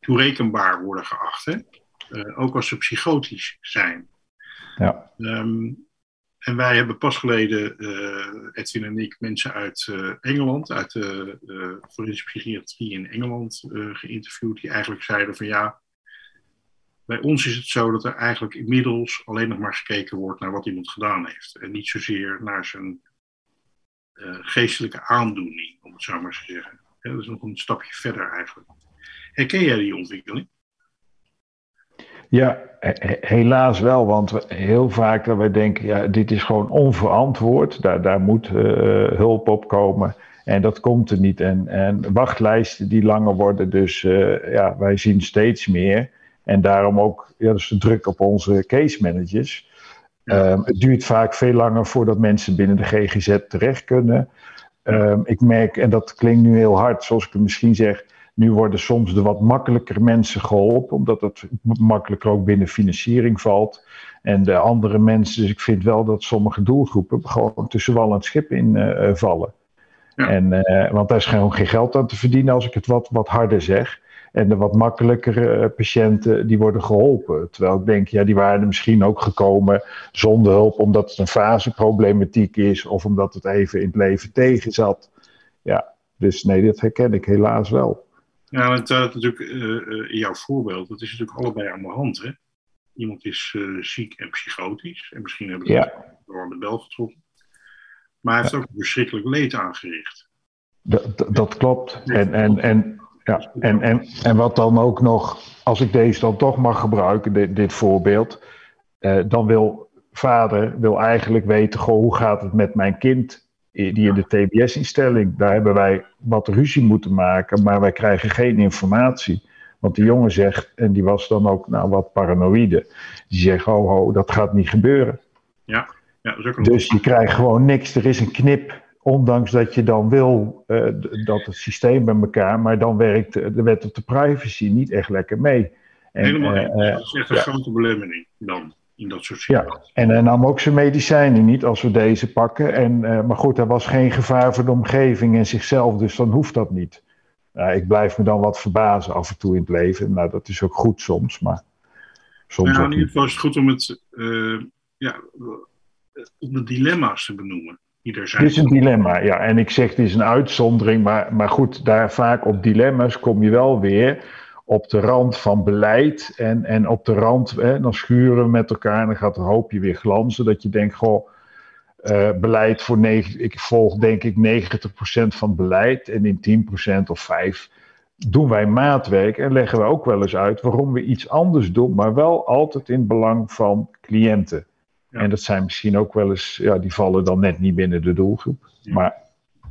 toerekenbaar worden geacht. Hè? ook als ze psychotisch zijn. Ja. Um, en wij hebben pas geleden, uh, Edwin en ik, mensen uit uh, Engeland, uit de uh, forensische psychiatrie in Engeland geïnterviewd, die eigenlijk zeiden van ja, bij ons is het zo dat er eigenlijk inmiddels alleen nog maar gekeken wordt naar wat iemand gedaan heeft. En niet zozeer naar zijn geestelijke aandoening, om het zo maar te zeggen. Dat is nog een stapje verder eigenlijk. Herken jij die ontwikkeling? Ja, helaas wel, want heel vaak dat wij denken, ja, dit is gewoon onverantwoord, daar, daar moet uh, hulp op komen. En dat komt er niet. En, en wachtlijsten die langer worden, dus uh, ja, wij zien steeds meer. En daarom ook, ja, dus de druk op onze case managers. Um, het duurt vaak veel langer voordat mensen binnen de GGZ terecht kunnen. Um, ik merk, en dat klinkt nu heel hard, zoals ik het misschien zeg, nu worden soms de wat makkelijker mensen geholpen, omdat het makkelijker ook binnen financiering valt. En de andere mensen, dus ik vind wel dat sommige doelgroepen gewoon tussen wal en schip in uh, vallen. Ja. En, uh, want daar is gewoon geen geld aan te verdienen als ik het wat, wat harder zeg. En de wat makkelijkere patiënten, die worden geholpen. Terwijl ik denk, ja, die waren misschien ook gekomen zonder hulp, omdat het een faseproblematiek is, of omdat het even in het leven tegen zat. Ja, dus nee, dat herken ik helaas wel. Ja, het uh, natuurlijk uh, in jouw voorbeeld, dat is natuurlijk allebei aan de hand. Hè? Iemand is uh, ziek en psychotisch. En misschien hebben we ja. door de bel getrokken. Maar hij heeft ja. ook verschrikkelijk leed aangericht. Dat, dat klopt. En, en, en, ja, en, en, en wat dan ook nog, als ik deze dan toch mag gebruiken, dit, dit voorbeeld. dan wil vader wil eigenlijk weten, goh, hoe gaat het met mijn kind? Die in de TBS-instelling, daar hebben wij wat ruzie moeten maken, maar wij krijgen geen informatie. Want die jongen zegt, en die was dan ook nou, wat paranoïde, die zegt, oh, oh dat gaat niet gebeuren. Ja, ja dat is ook Dus je krijgt gewoon niks, er is een knip, ondanks dat je dan wil uh, dat het systeem bij elkaar, maar dan werkt de wet op de privacy niet echt lekker mee. En, Helemaal niet. Uh, dat is echt een ja. grote belemmering dan in dat soort situaties. Ja, en hij nam ook zijn medicijnen niet als we deze pakken. En, uh, maar goed, er was geen gevaar voor de omgeving en zichzelf, dus dan hoeft dat niet. Uh, ik blijf me dan wat verbazen af en toe in het leven. Nou, dat is ook goed soms, maar soms nou, in ieder geval is het goed om het, uh, ja, om de dilemma's te benoemen. Die er zijn. Dit is een dilemma, ja. En ik zeg, het is een uitzondering, maar, maar goed, daar vaak op dilemma's kom je wel weer op de rand van beleid en, en op de rand, hè, dan schuren we met elkaar en dan gaat een hoopje weer glanzen. Dat je denkt, goh, uh, beleid voor negen, ik volg denk ik 90% van beleid en in 10% of 5% doen wij maatwerk en leggen we ook wel eens uit waarom we iets anders doen, maar wel altijd in het belang van cliënten. Ja. En dat zijn misschien ook wel eens, ja, die vallen dan net niet binnen de doelgroep. Ja. Maar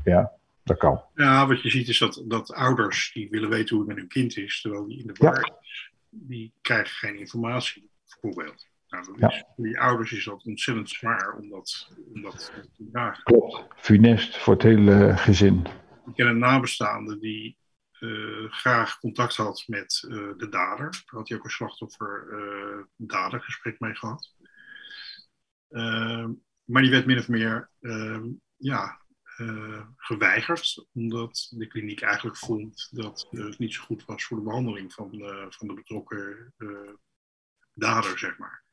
ja, dat kan. Ja, wat je ziet is dat, dat ouders die willen weten hoe het met hun kind is, terwijl die in de war ja. is, die krijgen geen informatie, bijvoorbeeld. Nou, dat is, voor die ouders is dat ontzettend zwaar om dat, om dat te dragen. Klopt, funest voor het hele gezin. Ik ken een nabestaande die uh, graag contact had met uh, de dader. Daar had hij ook een slachtoffer-dadergesprek uh, mee gehad. maar die werd min of meer ja, uh, geweigerd, omdat de kliniek eigenlijk vond dat het niet zo goed was voor de behandeling van, uh, van de betrokken uh, dader, zeg maar.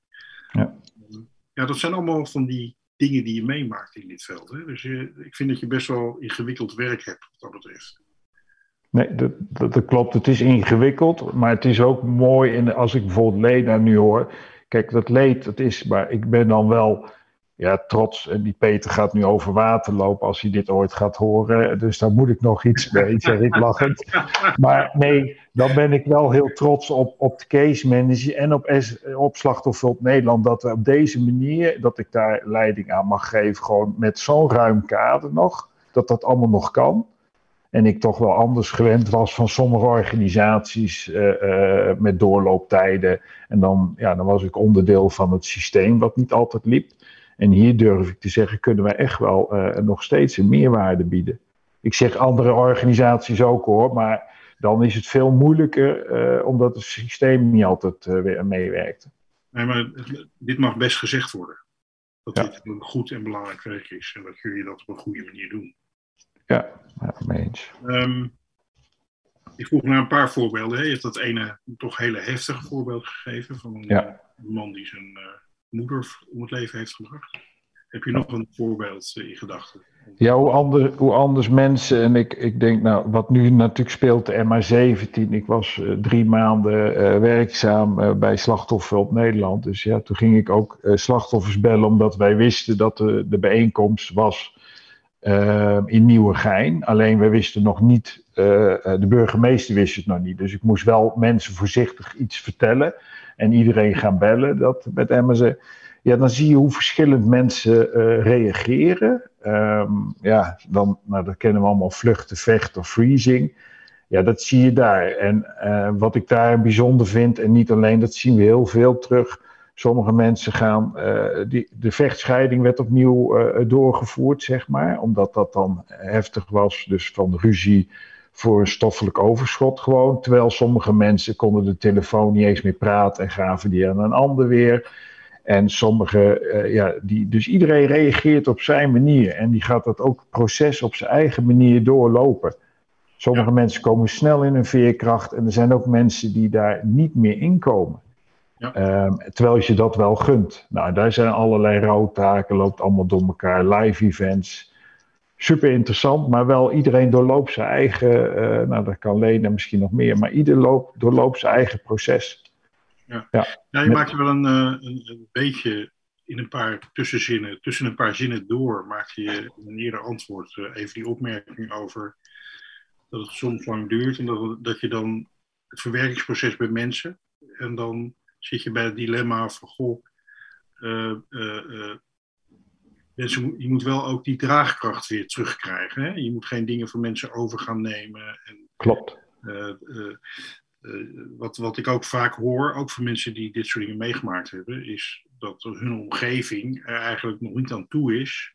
Ja. ja, dat zijn allemaal van die dingen die je meemaakt in dit veld. Hè? Dus je, ik vind dat je best wel ingewikkeld werk hebt wat dat betreft. Nee, dat, dat, dat, klopt. Het is ingewikkeld, maar het is ook mooi. En als ik bijvoorbeeld Lena nu hoor. Kijk, dat leed, dat is, maar ik ben dan wel ja, trots. En die Peter gaat nu over water lopen als hij dit ooit gaat horen. Dus daar moet ik nog iets mee, zeg ik lachend. Maar nee, dan ben ik wel heel trots op, op de case manager en op, S, op Slachtofferhulp Nederland. Dat we op deze manier, dat ik daar leiding aan mag geven. Gewoon met zo'n ruim kader nog. Dat dat allemaal nog kan. En ik toch wel anders gewend was van sommige organisaties uh, uh, met doorlooptijden. En dan, ja, dan was ik onderdeel van het systeem wat niet altijd liep. En hier durf ik te zeggen, kunnen wij echt wel uh, nog steeds een meerwaarde bieden. Ik zeg andere organisaties ook hoor, maar dan is het veel moeilijker eh, omdat het systeem niet altijd uh, meewerkt. Nee, maar dit mag best gezegd worden. Dat dit een goed en belangrijk werk is en dat jullie dat op een goede manier doen. Ja, ja mee eens. Ehm, ik vroeg naar een paar voorbeelden. Je hebt dat ene toch hele heftige voorbeeld gegeven van een, man die zijn moeder om het leven heeft gebracht. Heb je nog een voorbeeld in gedachten? Ja, hoe, hoe anders mensen. En ik, ik denk, nou, wat nu natuurlijk speelt, de MA17. Ik was uh, drie maanden uh, werkzaam uh, bij Slachtofferhulp Nederland. Dus ja, toen ging ik ook slachtoffers bellen, omdat wij wisten dat de, de bijeenkomst was in Nieuwegein. Alleen wij wisten nog niet, de burgemeester wist het nog niet. Dus ik moest wel mensen voorzichtig iets vertellen. En iedereen gaan bellen dat met MA17 ja, dan zie je hoe verschillend mensen uh, reageren. Um, ja, dan, nou, dat kennen we allemaal vluchten, vechten of freezing. Ja, dat zie je daar. En uh, wat ik daar bijzonder vind, en niet alleen, dat zien we heel veel terug. Sommige mensen gaan, uh, die, de vechtscheiding werd opnieuw doorgevoerd, zeg maar, omdat dat dan heftig was. Dus van ruzie voor een stoffelijk overschot gewoon. Terwijl sommige mensen konden de telefoon niet eens meer praten en gaven die aan een ander weer. En sommige, uh, ja, die, dus iedereen reageert op zijn manier en die gaat dat ook proces op zijn eigen manier doorlopen. Sommige mensen komen snel in hun veerkracht en er zijn ook mensen die daar niet meer in komen. Ja. Um, terwijl je dat wel gunt. Nou, daar zijn allerlei rouwtaken, loopt allemaal door elkaar, live events. Super interessant, maar wel iedereen doorloopt zijn eigen, uh, nou dat kan Lena misschien nog meer, maar ieder loopt, doorloopt zijn eigen proces. Ja. Ja. ja, je maakt wel een, een, een, beetje in een paar tussenzinnen, tussen een paar zinnen door, maak je in een eerder antwoord even die opmerking over dat het soms lang duurt en dat, dat je dan het verwerkingsproces bij mensen en dan zit je bij het dilemma van goh, uh, mensen, je moet wel ook die draagkracht weer terugkrijgen. Hè? Je moet geen dingen van mensen over gaan nemen. En, Klopt. Uh, wat, wat ik ook vaak hoor, ook van mensen die dit soort dingen meegemaakt hebben, is dat hun omgeving er eigenlijk nog niet aan toe is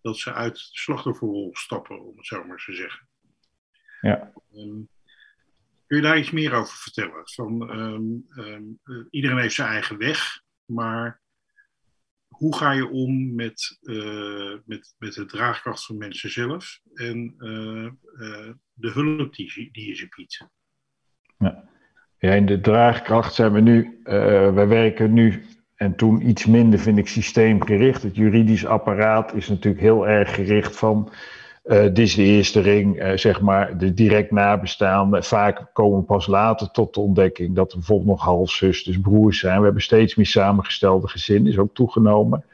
dat ze uit de slachtofferrol stappen, om het zo maar te zeggen. Ja. Um, kun je daar iets meer over vertellen? Van, um, um, uh, iedereen heeft zijn eigen weg, maar hoe ga je om met, uh, met, met de draagkracht van mensen zelf en de hulp die, die je ze biedt? Ja. ja, in de draagkracht zijn we nu, wij werken nu en toen iets minder vind ik systeemgericht. Het juridisch apparaat is natuurlijk heel erg gericht van, dit is de eerste ring, uh, zeg maar, de direct nabestaande. Vaak komen we pas later tot de ontdekking dat er bijvoorbeeld nog halfzusters, broers zijn. We hebben steeds meer samengestelde gezinnen, is ook toegenomen.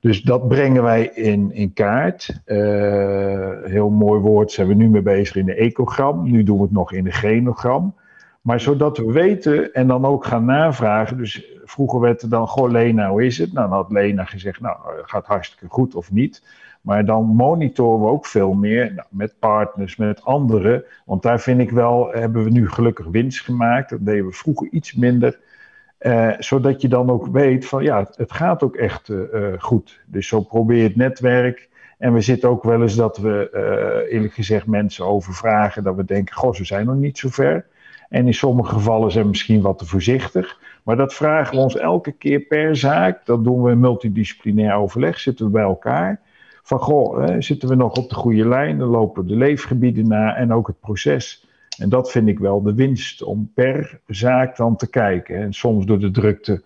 Dus dat brengen wij in, in kaart. Uh, heel mooi woord, zijn we nu mee bezig in de ecogram. Nu doen we het nog in de genogram. Maar zodat we weten en dan ook gaan navragen. Dus vroeger werd er dan, goh Lena, hoe is het? Nou, dan had Lena gezegd, nou, gaat hartstikke goed of niet. Maar dan monitoren we ook veel meer nou, met partners, met anderen. Want daar vind ik wel, hebben we nu gelukkig winst gemaakt. Dat deden we vroeger iets minder. Uh, zodat je dan ook weet van ja, het gaat ook echt uh, goed. Dus zo probeer het netwerk. En we zitten ook wel eens dat we eerlijk gezegd mensen overvragen. Dat we denken, goh, ze zijn nog niet zo ver. En in sommige gevallen zijn we misschien wat te voorzichtig. Maar dat vragen we ons elke keer per zaak. Dat doen we in multidisciplinair overleg. Zitten we bij elkaar. Van goh, hè, zitten we nog op de goede lijn? Dan lopen de leefgebieden na en ook het proces. En dat vind ik wel de winst, om per zaak dan te kijken. En soms door de drukte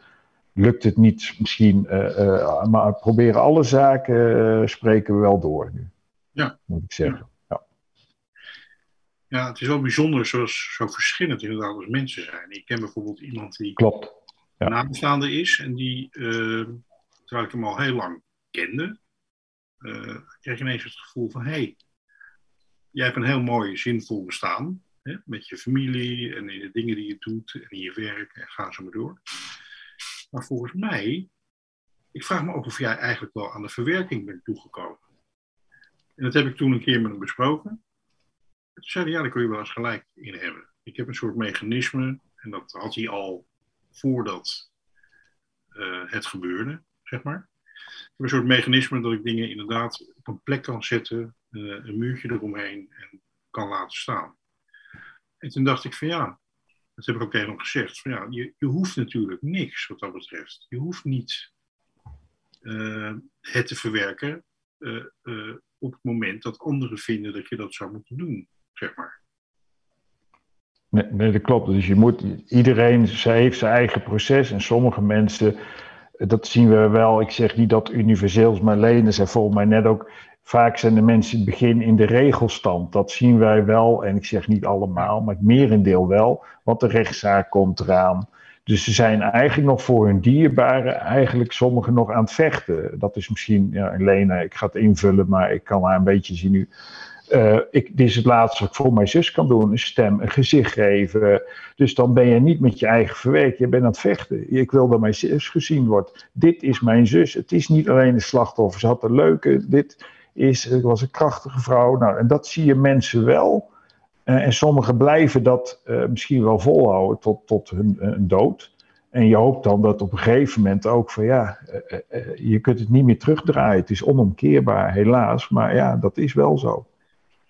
lukt het niet misschien, uh, uh, maar proberen alle zaken uh, spreken we wel door nu. Ja. Moet ik zeggen. Ja. ja, het is wel bijzonder zoals zo verschillend inderdaad als mensen zijn. Ik ken bijvoorbeeld iemand die Klopt. Ja. nabestaande is en die, terwijl ik hem al heel lang kende, kreeg ineens het gevoel van, hé, hey, jij hebt een heel mooi zinvol bestaan. Hè, met je familie en in de dingen die je doet en in je werk en ga zo maar door. Maar volgens mij, ik vraag me ook of jij eigenlijk wel aan de verwerking bent toegekomen. En dat heb ik toen een keer met hem besproken. Toen zei hij, ja, daar kun je wel eens gelijk in hebben. Ik heb een soort mechanisme, en dat had hij al voordat uh, het gebeurde, zeg maar. Een soort mechanisme dat ik dingen inderdaad op een plek kan zetten een muurtje eromheen en kan laten staan. En toen dacht ik van ja, dat heb ik ook tegen gezegd, van ja, je, je hoeft natuurlijk niks wat dat betreft. Je hoeft niet het te verwerken op het moment dat anderen vinden dat je dat zou moeten doen, zeg maar. Nee, nee, dat klopt. Dus je moet, iedereen heeft zijn eigen proces en sommige mensen, dat zien we wel. Ik zeg niet dat universeel is, maar Lene zei volgens mij net ook, vaak zijn de mensen in het begin in de regelstand. Dat zien wij wel, en ik zeg niet allemaal, maar het merendeel wel, want de rechtszaak komt eraan. Dus ze zijn eigenlijk nog voor hun dierbaren, eigenlijk sommigen nog aan het vechten. Dat is misschien, ja, Lena, ik ga het invullen, maar ik kan haar een beetje zien nu. Uh, ik, dit is het laatste wat ik voor mijn zus kan doen: een stem, een gezicht geven. Dus dan ben je niet met je eigen verwerk, je bent aan het vechten. Ik wil dat mijn zus gezien wordt. Dit is mijn zus. Het is niet alleen een slachtoffer. Ze had een leuke. Dit is, was een krachtige vrouw. Nou, en dat zie je mensen wel. Uh, en sommigen blijven dat uh, misschien wel volhouden tot, tot hun, hun dood. En je hoopt dan dat op een gegeven moment ook van ja, je kunt het niet meer terugdraaien. Het is onomkeerbaar, helaas. Maar ja, dat is wel zo.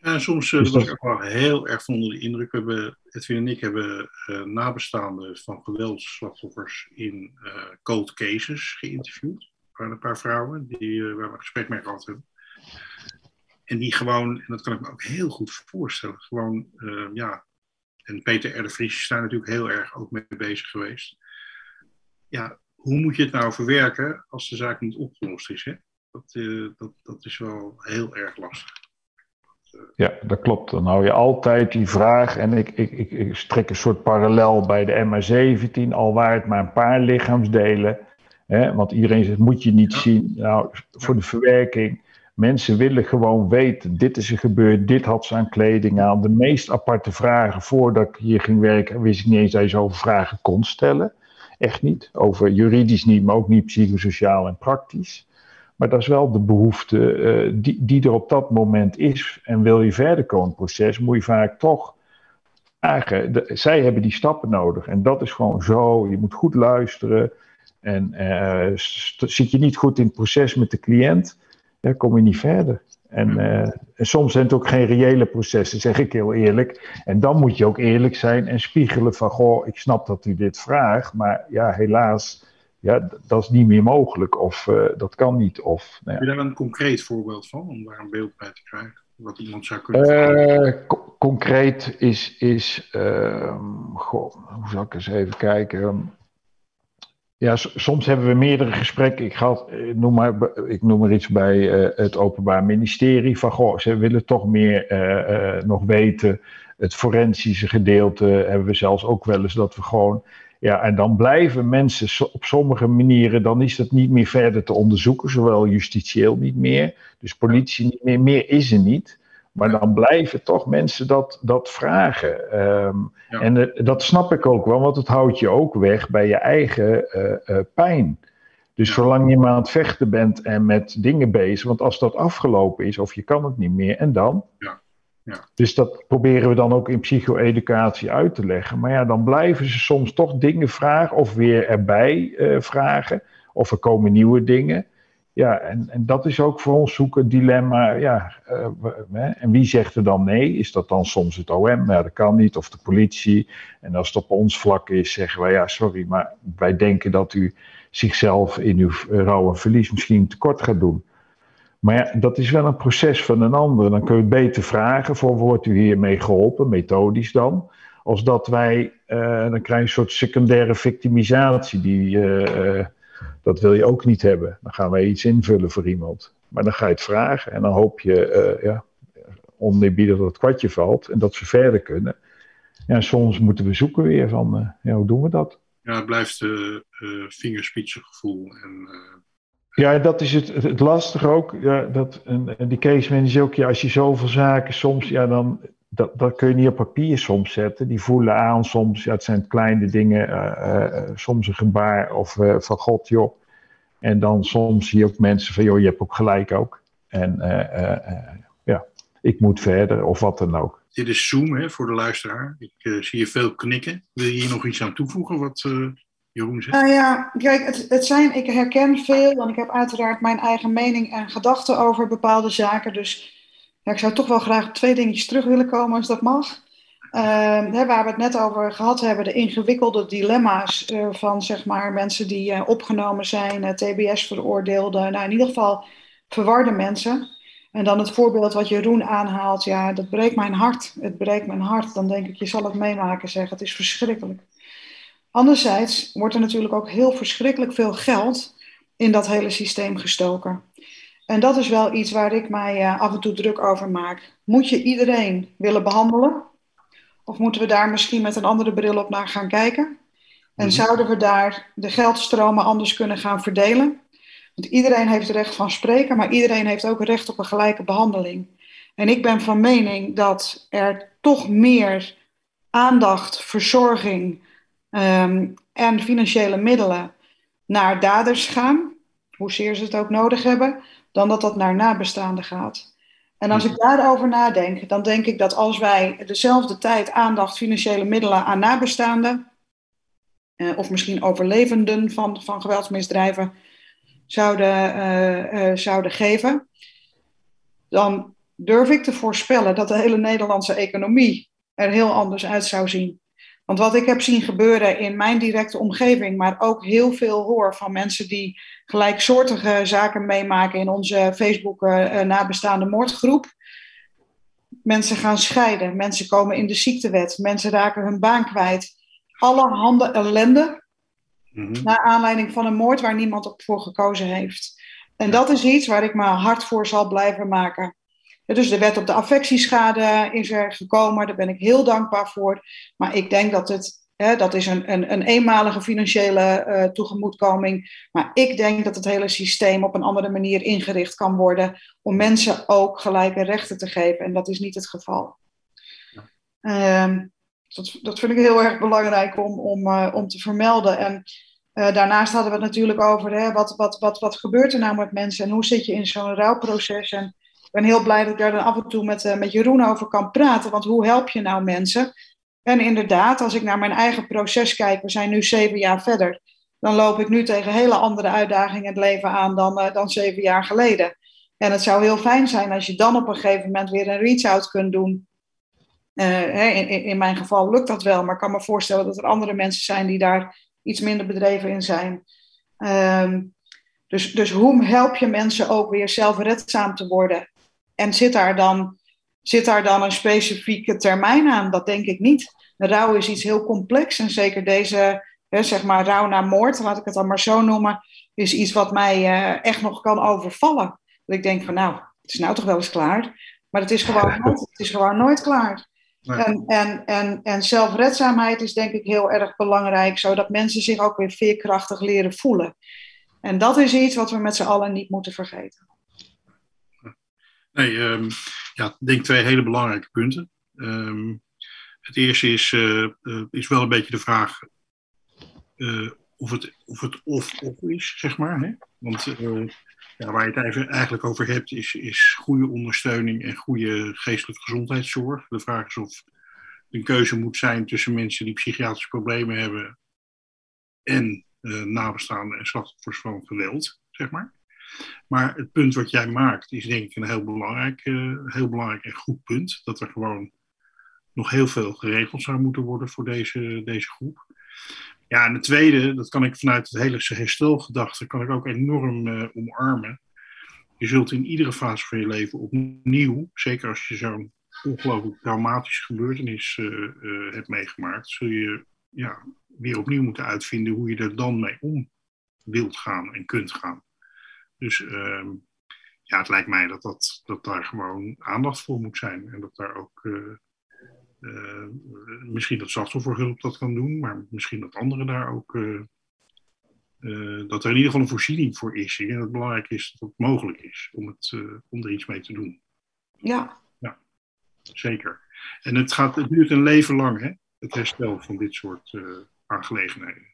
Ja, soms uh, was ik ook wel heel erg onder de indruk. We hebben, Edwin en ik hebben uh, nabestaanden van geweldsslachtoffers in uh, cold cases geïnterviewd. Er waren een paar vrouwen die, waar we een gesprek mee gehad hebben. En die gewoon, en dat kan ik me ook heel goed voorstellen, gewoon, ja. En Peter R. de Vries is daar natuurlijk heel erg ook mee bezig geweest. Ja, hoe moet je het nou verwerken als de zaak niet opgelost is? Hè? Dat, dat, dat is wel heel erg lastig. Ja, dat klopt. Dan hou je altijd die vraag, en ik, ik, ik, ik strek een soort parallel bij de MH17, al waar het maar een paar lichaamsdelen. Hè, want iedereen zegt, moet je niet zien. Nou, voor de verwerking, mensen willen gewoon weten, dit is er gebeurd, dit had ze aan kleding aan. De meest aparte vragen, voordat ik hier ging werken, wist ik niet eens dat je zoveel vragen kon stellen. Echt niet. Over juridisch niet, maar ook niet psychosociaal en praktisch. Maar dat is wel de behoefte uh, die, die er op dat moment is. En wil je verder komen het proces, moet je vaak toch vragen. De, zij hebben die stappen nodig. En dat is gewoon zo. Je moet goed luisteren. En uh, zit je niet goed in het proces met de cliënt, dan kom je niet verder. En, uh, en, soms zijn het ook geen reële processen, zeg ik heel eerlijk. En dan moet je ook eerlijk zijn en spiegelen van, goh, ik snap dat u dit vraagt, maar ja, helaas ja, dat is niet meer mogelijk of uh, dat kan niet. Of, nou ja. Heb je daar een concreet voorbeeld van, om daar een beeld bij te krijgen? Wat iemand zou kunnen uh, co Concreet is, is uh, goh, hoe zal ik eens even kijken. Ja, soms hebben we meerdere gesprekken. Ik, ga, noem, maar, ik noem maar iets bij het Openbaar Ministerie. Van goh, ze willen toch meer nog weten. Het forensische gedeelte hebben we zelfs ook wel eens dat we gewoon ja, en dan blijven mensen op sommige manieren, dan is dat niet meer verder te onderzoeken, zowel justitieel niet meer, dus politie niet meer, meer is er niet. Maar dan blijven toch mensen dat, dat vragen. Um, ja. En uh, dat snap ik ook wel, want het houdt je ook weg bij je eigen uh, uh, pijn. Dus ja. zolang je maar aan het vechten bent en met dingen bezig, want als dat afgelopen is of je kan het niet meer, en dan? Ja. Ja. Dus dat proberen we dan ook in psycho-educatie uit te leggen. Maar ja, dan blijven ze soms toch dingen vragen of weer erbij uh, vragen. Of er komen nieuwe dingen. Ja, en, en dat is ook voor ons zoeken dilemma. Ja, uh, we, en wie zegt er dan nee? Is dat dan soms het OM? Ja, dat kan niet. Of de politie. En als het op ons vlak is, zeggen wij ja, sorry, maar wij denken dat u zichzelf in uw rouw en verlies misschien tekort gaat doen. Maar ja, dat is wel een proces van een ander. Dan kun je het beter vragen voor wordt u hiermee geholpen, methodisch dan. Als dat wij, uh, dan krijg je een soort secundaire victimisatie. Die, uh, uh, dat wil je ook niet hebben. Dan gaan wij iets invullen voor iemand. Maar dan ga je het vragen en dan hoop je ja, oneerbiedig dat het kwartje valt en dat ze verder kunnen. Ja, soms moeten we zoeken weer van, ja, hoe doen we dat? Ja, het blijft uh, vingerspitsengevoel en ja, dat is het, het lastige ook. Ja, dat, en, en die case manager ook, ja, als je zoveel zaken soms, ja, dan dat, dat kun je niet op papier soms zetten. Die voelen aan soms, ja, het zijn kleine dingen, uh, uh, soms een gebaar of uh, van God, joh. En dan soms zie je ook mensen van, joh, je hebt ook gelijk ook. En ja, ik moet verder of wat dan ook. Dit is Zoom hè, voor de luisteraar. Ik zie je veel knikken. Wil je hier nog iets aan toevoegen wat Jeroen zegt? Nou ja, kijk, het, het zijn, ik herken veel, want ik heb uiteraard mijn eigen mening en gedachten over bepaalde zaken. Dus Ja, ik zou toch wel graag twee dingetjes terug willen komen als dat mag. Uh, waar we het net over gehad hebben, de ingewikkelde dilemma's uh, van zeg maar, mensen die uh, opgenomen zijn, TBS veroordeelden, nou in ieder geval verwarde mensen. En dan het voorbeeld wat Jeroen aanhaalt, ja, dat breekt mijn hart. Het breekt mijn hart. Dan denk ik, je zal het meemaken, zeg. Het is verschrikkelijk. Anderzijds wordt er natuurlijk ook heel verschrikkelijk veel geld in dat hele systeem gestoken. En dat is wel iets waar ik mij uh, af en toe druk over maak. Moet je iedereen willen behandelen? Of moeten we daar misschien met een andere bril op naar gaan kijken? En mhm. zouden we daar de geldstromen anders kunnen gaan verdelen? Want iedereen heeft recht van spreken, maar iedereen heeft ook recht op een gelijke behandeling. En ik ben van mening dat er toch meer aandacht, verzorging um, en financiële middelen naar daders gaan, hoezeer ze het ook nodig hebben, dan dat dat naar nabestaanden gaat. En als ik daarover nadenk, dan denk ik dat als wij dezelfde tijd, aandacht, financiële middelen aan nabestaanden, eh, of misschien overlevenden van, van geweldsmisdrijven, zouden, uh, uh, zouden geven, dan durf ik te voorspellen dat de hele Nederlandse economie er heel anders uit zou zien. Want wat ik heb zien gebeuren in mijn directe omgeving, maar ook heel veel hoor van mensen die gelijksoortige zaken meemaken in onze Facebook uh, nabestaande moordgroep. Mensen gaan scheiden, mensen komen in de ziektewet, mensen raken hun baan kwijt. Alle handen ellende Mm Naar aanleiding van een moord waar niemand op voor gekozen heeft. En dat is iets waar ik me hard voor zal blijven maken. Dus de wet op de affectieschade is er gekomen, daar ben ik heel dankbaar voor. Maar ik denk dat het, hè, dat is een, een, een eenmalige financiële uh, tegemoetkoming. Maar ik denk dat het hele systeem op een andere manier ingericht kan worden om mensen ook gelijke rechten te geven. En dat is niet het geval. Ja. Uh, dat, dat vind ik heel erg belangrijk om, om, uh, om te vermelden. En uh, daarnaast hadden we het natuurlijk over hè, wat, wat, wat, wat gebeurt er nou met mensen en hoe zit je in zo'n rouwproces. En ben heel blij dat ik daar dan af en toe met, uh, met Jeroen over kan praten. Want hoe help je nou mensen? En inderdaad, als ik naar mijn eigen proces kijk, we zijn nu zeven jaar verder. Dan loop ik nu tegen hele andere uitdagingen in het leven aan dan, dan zeven jaar geleden. En het zou heel fijn zijn als je dan op een gegeven moment weer een reach-out kunt doen uh, in, in, mijn geval lukt dat wel, maar ik kan me voorstellen dat er andere mensen zijn die daar iets minder bedreven in zijn. Um, dus, dus hoe help je mensen ook weer zelfredzaam te worden? En zit daar, dan, zit daar dan een specifieke termijn aan? Dat denk ik niet. Rouw is iets heel complex en zeker deze, hè, zeg maar, rouw na moord, laat ik het dan maar zo noemen, is iets wat mij uh, echt nog kan overvallen. Dat ik denk van nou, het is nou toch wel eens klaar. Maar het is gewoon nooit, het is gewoon nooit klaar. En, en, en, en zelfredzaamheid is denk ik heel erg belangrijk, zodat mensen zich ook weer veerkrachtig leren voelen. En dat is iets wat we met z'n allen niet moeten vergeten. Nee, um, ja, ik denk twee hele belangrijke punten. Um, het eerste is, uh, uh, is wel een beetje de vraag uh, of het of het of, of is, zeg maar. Hè? Want ja, waar je het eigenlijk over hebt, is, is goede ondersteuning en goede geestelijke gezondheidszorg. De vraag is of een keuze moet zijn tussen mensen die psychiatrische problemen hebben en nabestaanden en slachtoffers van geweld, zeg maar. Maar het punt wat jij maakt is denk ik een heel belangrijk, uh, heel belangrijk en goed punt. Dat er gewoon nog heel veel geregeld zou moeten worden voor deze, deze groep. Ja, en het tweede, dat kan ik vanuit het hele herstelgedachte, kan ik ook enorm uh, omarmen. Je zult in iedere fase van je leven opnieuw, zeker als je zo'n ongelooflijk traumatische gebeurtenis uh, hebt meegemaakt, zul je ja, weer opnieuw moeten uitvinden hoe je er dan mee om wilt gaan en kunt gaan. Dus uh, ja, het lijkt mij dat, dat, dat daar gewoon aandacht voor moet zijn en dat daar ook uh, misschien dat slachtofferhulp dat kan doen, maar misschien dat anderen daar ook. Uh, uh, dat er in ieder geval een voorziening voor is. En dat het belangrijk is dat het mogelijk is om, het, om er iets mee te doen. Ja. Ja, zeker. En het, gaat, het duurt een leven lang, hè? het herstel van dit soort aangelegenheden.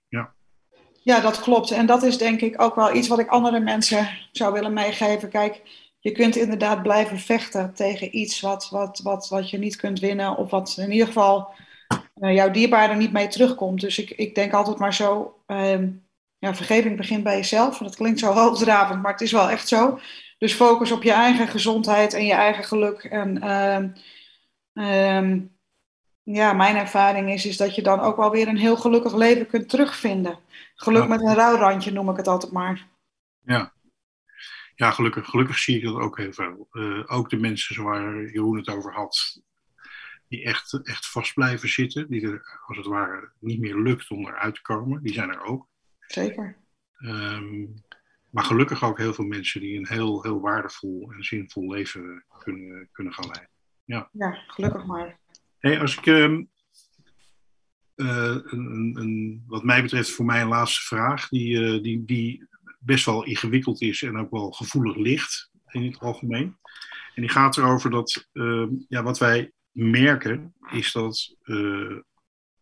Ja. Dat klopt. En dat is denk ik ook wel iets wat ik andere mensen zou willen meegeven. Kijk, je kunt inderdaad blijven vechten tegen iets wat, wat, wat, wat je niet kunt winnen. Of wat in ieder geval uh, jouw dierbare niet mee terugkomt. Dus ik, ik denk altijd maar zo. Uh, ja, vergeving begint bij jezelf. Dat klinkt zo hoogdravend, maar het is wel echt zo. Dus focus op je eigen gezondheid en je eigen geluk. En ehm, ehm, ja, mijn ervaring is, is dat je dan ook wel weer een heel gelukkig leven kunt terugvinden. Geluk Ja. met een rouwrandje noem ik het altijd maar. Ja, ja gelukkig, gelukkig zie ik dat ook heel veel. Eh, ook de mensen waar Jeroen het over had, die echt, echt vast blijven zitten, die er als het ware niet meer lukt om eruit te komen, die zijn er ook. Zeker. Ehm, maar gelukkig ook heel veel mensen die een heel, heel waardevol en zinvol leven kunnen, kunnen gaan leiden. Ja, gelukkig maar. Hey, als ik, ehm, eh, een, een, wat mij betreft, voor mij een laatste vraag, die, eh, die, die best wel ingewikkeld is en ook wel gevoelig ligt in het algemeen. En die gaat erover dat, ehm, ja, wat wij merken, is dat eh,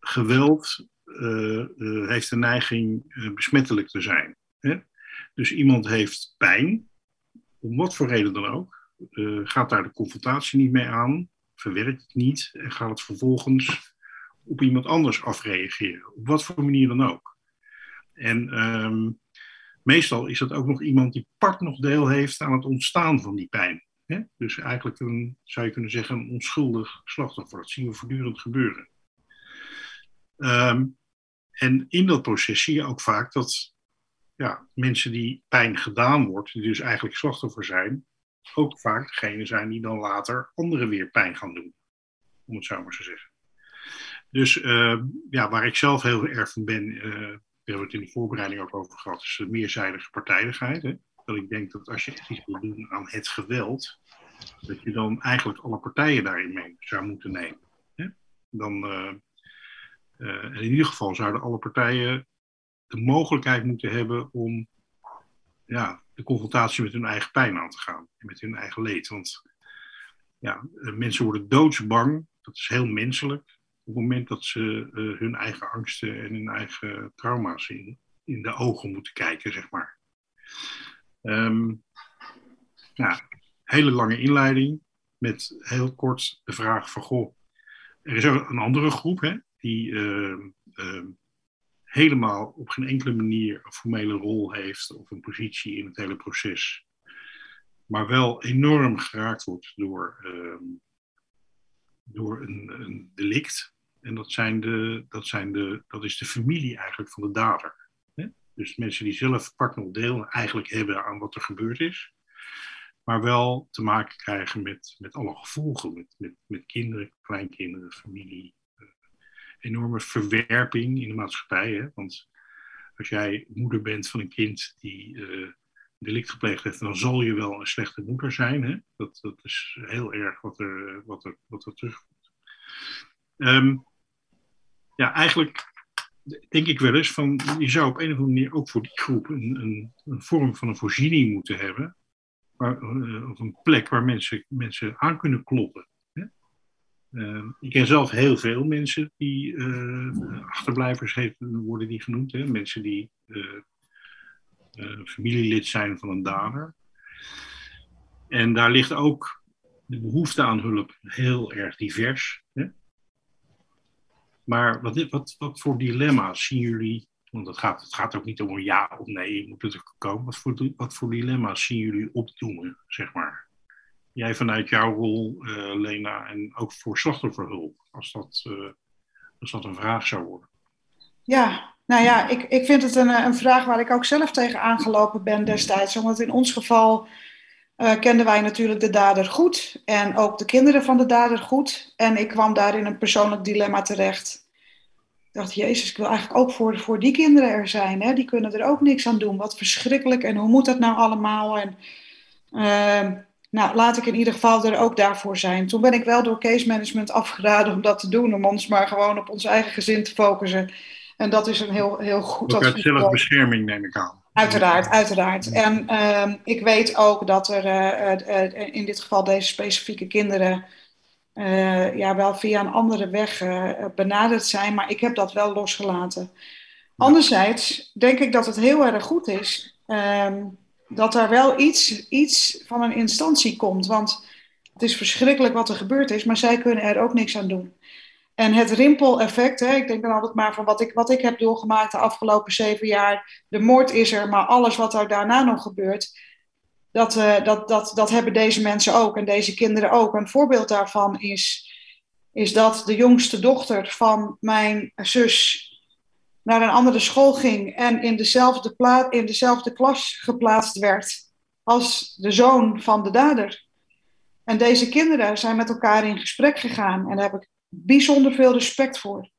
geweld heeft de neiging besmettelijk te zijn. Hè? Dus iemand heeft pijn, om wat voor reden dan ook, gaat daar de confrontatie niet mee aan, verwerkt het niet en gaat het vervolgens op iemand anders afreageren. Op wat voor manier dan ook. En ehm, meestal is dat ook nog iemand die part nog deel heeft aan het ontstaan van die pijn. Hè? Dus eigenlijk een, zou je kunnen zeggen, een onschuldig slachtoffer. Dat zien we voortdurend gebeuren. Ehm, en in dat proces zie je ook vaak dat ja, mensen die pijn gedaan wordt, die dus eigenlijk slachtoffer zijn, ook vaak degene zijn die dan later anderen weer pijn gaan doen. Om het zo maar te zeggen. Dus uh, ja, waar ik zelf heel erg van ben, uh, we hebben het in de voorbereiding ook over gehad, is de meerzijdige partijdigheid. Hè? Dat ik denk dat als je echt iets wil doen aan het geweld, dat je dan eigenlijk alle partijen daarin mee zou moeten nemen. Hè? Dan, uh, in ieder geval zouden alle partijen de mogelijkheid moeten hebben om ja, de confrontatie met hun eigen pijn aan te gaan. En met hun eigen leed. Want ja, mensen worden doodsbang. Dat is heel menselijk. Op het moment dat ze uh, hun eigen angsten en hun eigen trauma's in, in de ogen moeten kijken, zeg maar. Um, ja, hele lange inleiding. Met heel kort de vraag van, goh, er is ook een andere groep, hè, die uh, uh, helemaal op geen enkele manier een formele rol heeft of een positie in het hele proces, maar wel enorm geraakt wordt door, uh, door een, een, delict. En dat, zijn de, dat, zijn de, dat is de familie eigenlijk van de dader. Hè? Dus mensen die zelf partner deel eigenlijk hebben aan wat er gebeurd is, maar wel te maken krijgen met, met alle gevolgen, met, met, met kinderen, kleinkinderen, familie, enorme verwerping in de maatschappij. Hè? Want als jij moeder bent van een kind die uh, delict gepleegd heeft, dan zal je wel een slechte moeder zijn. Hè? Dat, dat is heel erg wat er, wat er, wat er terugkomt. Um, ja, eigenlijk denk ik wel eens van, je zou op een of andere manier ook voor die groep een, een, een vorm van een voorziening moeten hebben. Uh, of een plek waar mensen, mensen aan kunnen kloppen. Uh, ik ken zelf heel veel mensen die uh, achterblijvers worden die genoemd. Hè? Mensen die uh, familielid zijn van een dader. En daar ligt ook de behoefte aan hulp heel erg divers. Hè? Maar wat, wat, wat voor dilemma's zien jullie? Want het gaat, het gaat ook niet om ja of nee, moet het er komen. Wat voor, wat voor dilemma's zien jullie opdoemen, zeg maar? Jij vanuit jouw rol, uh, Lena, en ook voor slachtofferhulp, als dat, uh, als dat een vraag zou worden? Ja, nou ja, ik, ik vind het een, een vraag waar ik ook zelf tegen aangelopen ben destijds. Omdat in ons geval kenden wij natuurlijk de dader goed en ook de kinderen van de dader goed. En ik kwam daar in een persoonlijk dilemma terecht. Ik dacht, Jezus, ik wil eigenlijk ook voor, voor die kinderen er zijn. Hè? Die kunnen er ook niks aan doen. Wat verschrikkelijk en hoe moet dat nou allemaal? En, nou, laat ik in ieder geval er ook daarvoor zijn. Toen ben ik wel door case management afgeraden om dat te doen, om ons maar gewoon op ons eigen gezin te focussen. En dat is een heel, heel goed. Ook uit zelfbescherming neem ik aan. Uiteraard, uiteraard. En uh, ik weet ook dat er uh, uh, in dit geval deze specifieke kinderen ja, wel via een andere weg benaderd zijn, maar ik heb dat wel losgelaten. Anderzijds denk ik dat het heel erg goed is um, dat er wel iets, iets van een instantie komt. Want het is verschrikkelijk wat er gebeurd is, maar zij kunnen er ook niks aan doen. En het rimpeleffect, hè, ik denk dan altijd maar van wat ik, wat ik heb doorgemaakt de afgelopen zeven jaar. De moord is er, maar alles wat er daarna nog gebeurt, Dat, uh, dat, dat, dat hebben deze mensen ook en deze kinderen ook. Een voorbeeld daarvan is, is dat de jongste dochter van mijn zus naar een andere school ging en in dezelfde, in dezelfde klas geplaatst werd als de zoon van de dader. En deze kinderen zijn met elkaar in gesprek gegaan en daar heb ik bijzonder veel respect voor.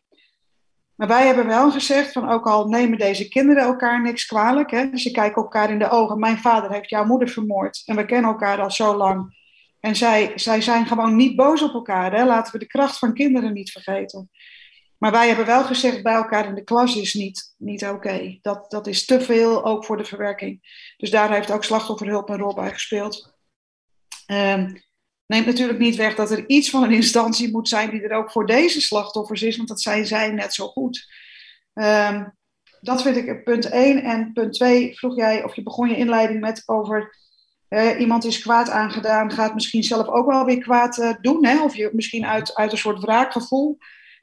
Maar wij hebben wel gezegd van ook al nemen deze kinderen elkaar niks kwalijk, hè, ze kijken elkaar in de ogen. Mijn vader heeft jouw moeder vermoord en we kennen elkaar al zo lang. En zij, zij zijn gewoon niet boos op elkaar. Hè? Laten we de kracht van kinderen niet vergeten. Maar wij hebben wel gezegd, bij elkaar in de klas is niet, niet oké. Dat, dat is te veel, ook voor de verwerking. Dus daar heeft ook slachtofferhulp een rol bij gespeeld. Um, neemt natuurlijk niet weg dat er iets van een instantie moet zijn die er ook voor deze slachtoffers is, want dat zijn zij net zo goed. Um, dat vind ik punt 1. En punt 2 vroeg jij, of je begon je inleiding met over uh, iemand is kwaad aangedaan, gaat misschien zelf ook wel weer kwaad uh, doen. Hè? Of je misschien uit, uit een soort wraakgevoel.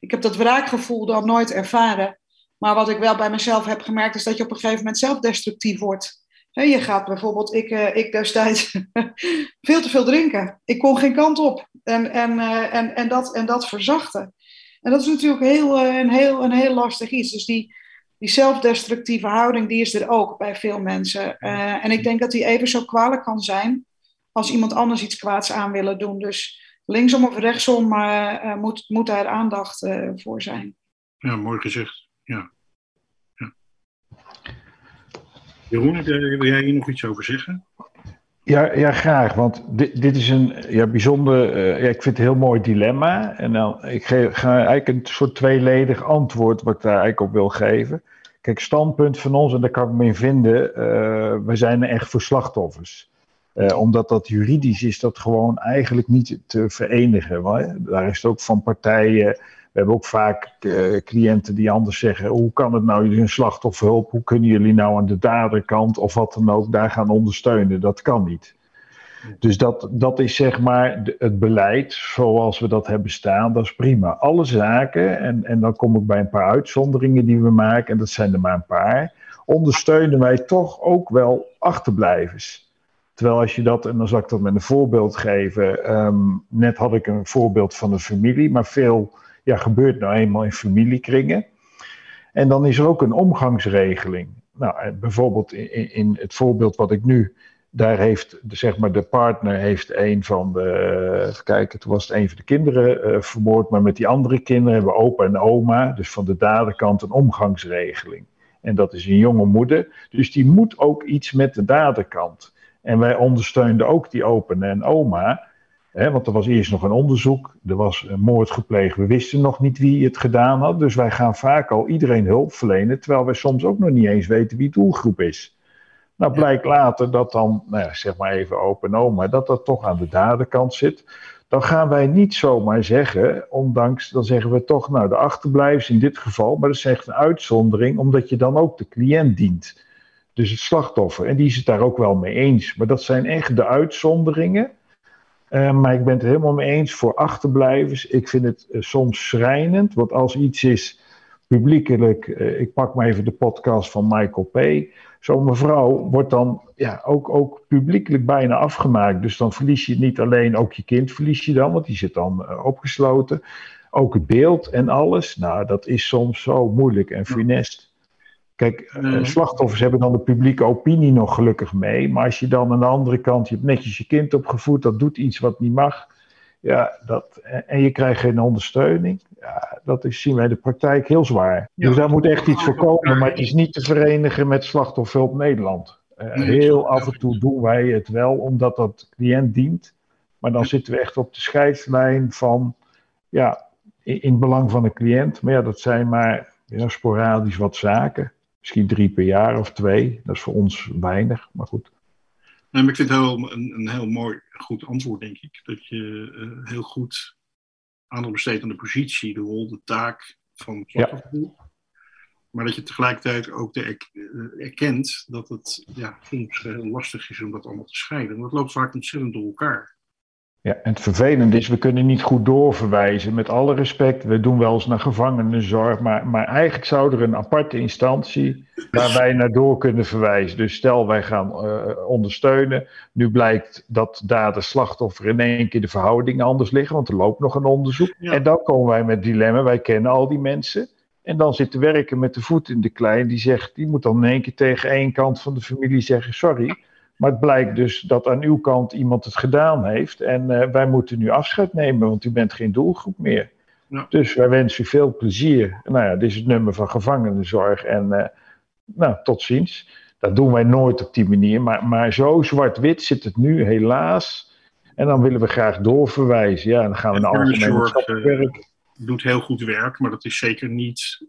Ik heb dat wraakgevoel dan nooit ervaren. Maar wat ik wel bij mezelf heb gemerkt, is dat je op een gegeven moment zelfdestructief wordt. Je gaat bijvoorbeeld, ik, uh, ik destijds, veel te veel drinken. Ik kon geen kant op. En, en, uh, en, en, dat, en dat verzachten. En dat is natuurlijk heel, uh, een, heel, een heel lastig iets. Dus die, die zelfdestructieve houding, die is er ook bij veel mensen. en ik denk dat die even zo kwalijk kan zijn als iemand anders iets kwaads aan willen doen. Dus linksom of rechtsom moet, moet daar aandacht voor zijn. Ja, mooi gezegd. Ja. Jeroen, wil jij hier nog iets over zeggen? Ja, ja graag. Want dit, dit is een ja, bijzonder. Uh, ja, ik vind het een heel mooi dilemma. En dan, ik ge, ga eigenlijk een soort tweeledig antwoord wat ik daar eigenlijk op wil geven. Kijk, standpunt van ons, en daar kan ik me in vinden. Uh, we zijn echt voor slachtoffers. Uh, omdat dat juridisch is, dat gewoon eigenlijk niet te verenigen. Daar is het ook van partijen we hebben ook vaak uh, cliënten die anders zeggen: hoe kan het nou, jullie een slachtofferhulp, hoe kunnen jullie nou aan de daderkant of wat dan ook daar gaan ondersteunen? Dat kan niet. Dus dat, dat is zeg maar het beleid zoals we dat hebben staan, dat is prima. Alle zaken, en, en dan kom ik bij een paar uitzonderingen die we maken, en dat zijn er maar een paar, ondersteunen wij toch ook wel achterblijvers. Terwijl als je dat, en dan zal ik dat met een voorbeeld geven, um, net had ik een voorbeeld van een familie, maar veel ja, gebeurt nou eenmaal in familiekringen. En dan is er ook een omgangsregeling. Nou, eh, bijvoorbeeld in, in het voorbeeld wat ik nu, daar heeft zeg maar, de partner heeft een van de, even kijken, toen was het een van de kinderen uh, vermoord, maar met die andere kinderen hebben opa en oma, dus van de daderkant een omgangsregeling. En dat is een jonge moeder, dus die moet ook iets met de daderkant. En wij ondersteunden ook die opa en oma want er was eerst nog een onderzoek, er was een moord gepleegd, we wisten nog niet wie het gedaan had. Dus wij gaan vaak al iedereen hulp verlenen, terwijl wij soms ook nog niet eens weten wie doelgroep is. Nou blijkt later dat dan, nou ja, zeg maar even open oma, dat dat toch aan de daderkant zit. Dan gaan wij niet zomaar zeggen, ondanks, dan zeggen we toch, nou de achterblijvers in dit geval, maar dat is echt een uitzondering, omdat je dan ook de cliënt dient. Dus het slachtoffer. En die is het daar ook wel mee eens. Maar dat zijn echt de uitzonderingen. Uh, maar ik ben het helemaal mee eens voor achterblijvers. Ik vind het uh, soms schrijnend, want als iets is publiekelijk, uh, ik pak maar even de podcast van Michael P. Zo'n mevrouw wordt dan ja, ook, ook publiekelijk bijna afgemaakt. Dus dan verlies je niet alleen ook je kind, verlies je dan, want die zit dan opgesloten. Ook het beeld en alles. Nou, dat is soms zo moeilijk en funest. Kijk, mm. slachtoffers hebben dan de publieke opinie nog gelukkig mee. Maar als je dan aan de andere kant, je hebt netjes je kind opgevoed, dat doet iets wat niet mag. Ja, dat, en je krijgt geen ondersteuning. Ja, dat is, zien wij in de praktijk heel zwaar. Ja. Dus daar moet echt iets voorkomen, maar het is niet te verenigen met Slachtofferhulp Nederland. Uh, heel af en toe doen wij het wel, omdat dat cliënt dient. Maar dan zitten we echt op de scheidslijn van, ja, in, in belang van de cliënt. Maar ja, dat zijn maar ja, sporadisch wat zaken. Misschien drie per jaar of twee. Dat is voor ons weinig, maar goed. Nee, maar ik vind het heel, een, een heel mooi, goed antwoord, denk ik. Dat je uh, heel goed aandacht besteedt aan de positie, de rol, de taak van slachtoffer. Ja. Maar dat je tegelijkertijd ook de er, uh, erkent dat het ja, soms heel lastig is om dat allemaal te scheiden. Want het loopt vaak ontzettend door elkaar. Ja, en het vervelende is, we kunnen niet goed doorverwijzen. Met alle respect, we doen wel eens naar gevangenenzorg, maar, maar eigenlijk zou er een aparte instantie waar wij naar door kunnen verwijzen. Dus stel wij gaan uh, ondersteunen, nu blijkt dat dader slachtoffer in één keer de verhoudingen anders liggen, want er loopt nog een onderzoek. Ja. En dan komen wij met dilemma, wij kennen al die mensen. En dan zit de werker met de voet in de klei, die zegt, die moet dan in één keer tegen één kant van de familie zeggen, sorry. Maar het blijkt dus dat aan uw kant iemand het gedaan heeft. En uh, wij moeten nu afscheid nemen, want u bent geen doelgroep meer. Ja. Dus wij wensen u veel plezier. Nou ja, dit is het nummer van gevangenenzorg. En uh, nou, tot ziens. Dat doen wij nooit op die manier. Maar, maar zo zwart-wit zit het nu helaas. En dan willen we graag doorverwijzen. Ja, dan gaan we naar algemeen werk. doet heel goed werk, maar dat is zeker niet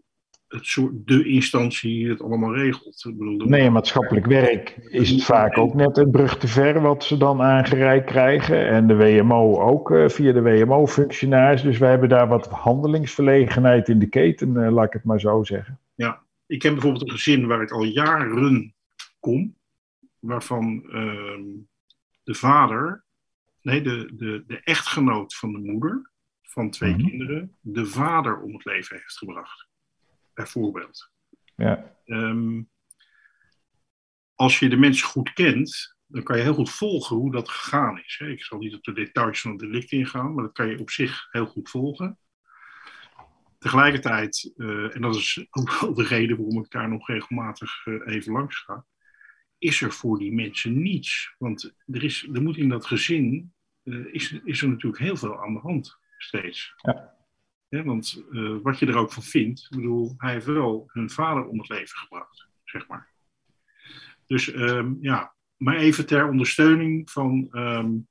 het soort, de instantie die het allemaal regelt. Ik bedoel, nee, maatschappelijk werk is het vaak ook net een brug te ver wat ze dan aangereikt krijgen. En de WMO ook uh, via de WMO-functionaris. Dus wij hebben daar wat handelingsverlegenheid in de keten, uh, laat ik het maar zo zeggen. Ja, ik ken bijvoorbeeld een gezin waar ik al jaren kom, waarvan uh, de vader, nee, de, de, de echtgenoot van de moeder van twee mm-hmm. kinderen, de vader om het leven heeft gebracht bijvoorbeeld. Ja. Um, als je de mensen goed kent, dan kan je heel goed volgen hoe dat gegaan is. Ik zal niet op de details van het delict ingaan, maar dat kan je op zich heel goed volgen. Tegelijkertijd, uh, en dat is ook wel de reden waarom ik daar nog regelmatig uh, even langs ga, is er voor die mensen niets. Want er, is, er moet in dat gezin, uh, is, is er natuurlijk heel veel aan de hand steeds. Ja. Want uh, wat je er ook van vindt, ik bedoel, hij heeft wel hun vader om het leven gebracht, zeg maar. Dus um, ja, maar even ter ondersteuning van, um,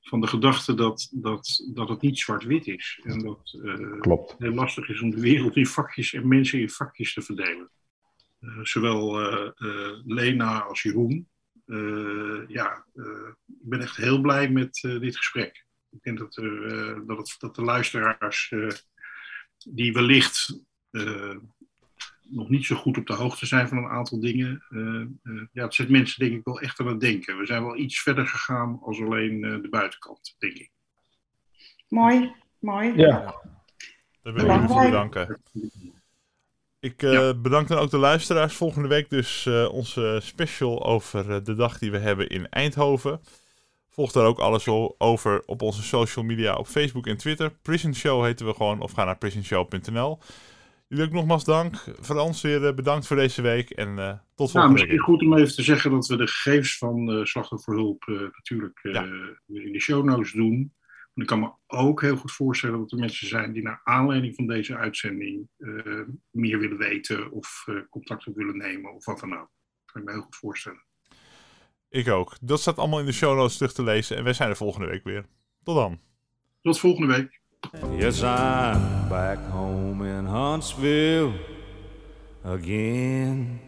van de gedachte dat, dat, dat het niet zwart-wit is. En dat uh, Klopt. het heel lastig is om de wereld in vakjes en mensen in vakjes te verdelen. Uh, zowel Lena als Jeroen. ja, ik ben echt heel blij met dit gesprek. Ik denk dat, er, uh, dat, het, dat de luisteraars uh, die wellicht uh, nog niet zo goed op de hoogte zijn van een aantal dingen, ja, het zet mensen denk ik wel echt aan het denken. We zijn wel iets verder gegaan als alleen de buitenkant, denk ik. Mooi, mooi. Ja. Daar wil ik u voor bedanken. Ik ja. bedank dan ook de luisteraars. Volgende week dus onze special over de dag die we hebben in Eindhoven. Volg daar ook alles over op onze social media op Facebook en Twitter. Prison Show heten we gewoon of ga naar prisonshow.nl. Jullie ook nogmaals dank. Frans, weer bedankt voor deze week en uh, tot volgende nou, misschien week. goed om even te zeggen dat we de gegevens van uh, Slachtofferhulp uh, natuurlijk ja. in de show notes doen. En ik kan me ook heel goed voorstellen dat er mensen zijn die naar aanleiding van deze uitzending meer willen weten of contact op willen nemen of wat dan ook. Dat kan ik me heel goed voorstellen. Ik ook. Dat staat allemaal in de show notes terug te lezen. En wij zijn er volgende week weer. Tot dan. Tot volgende week. Yes, I'm back home in Huntsville again.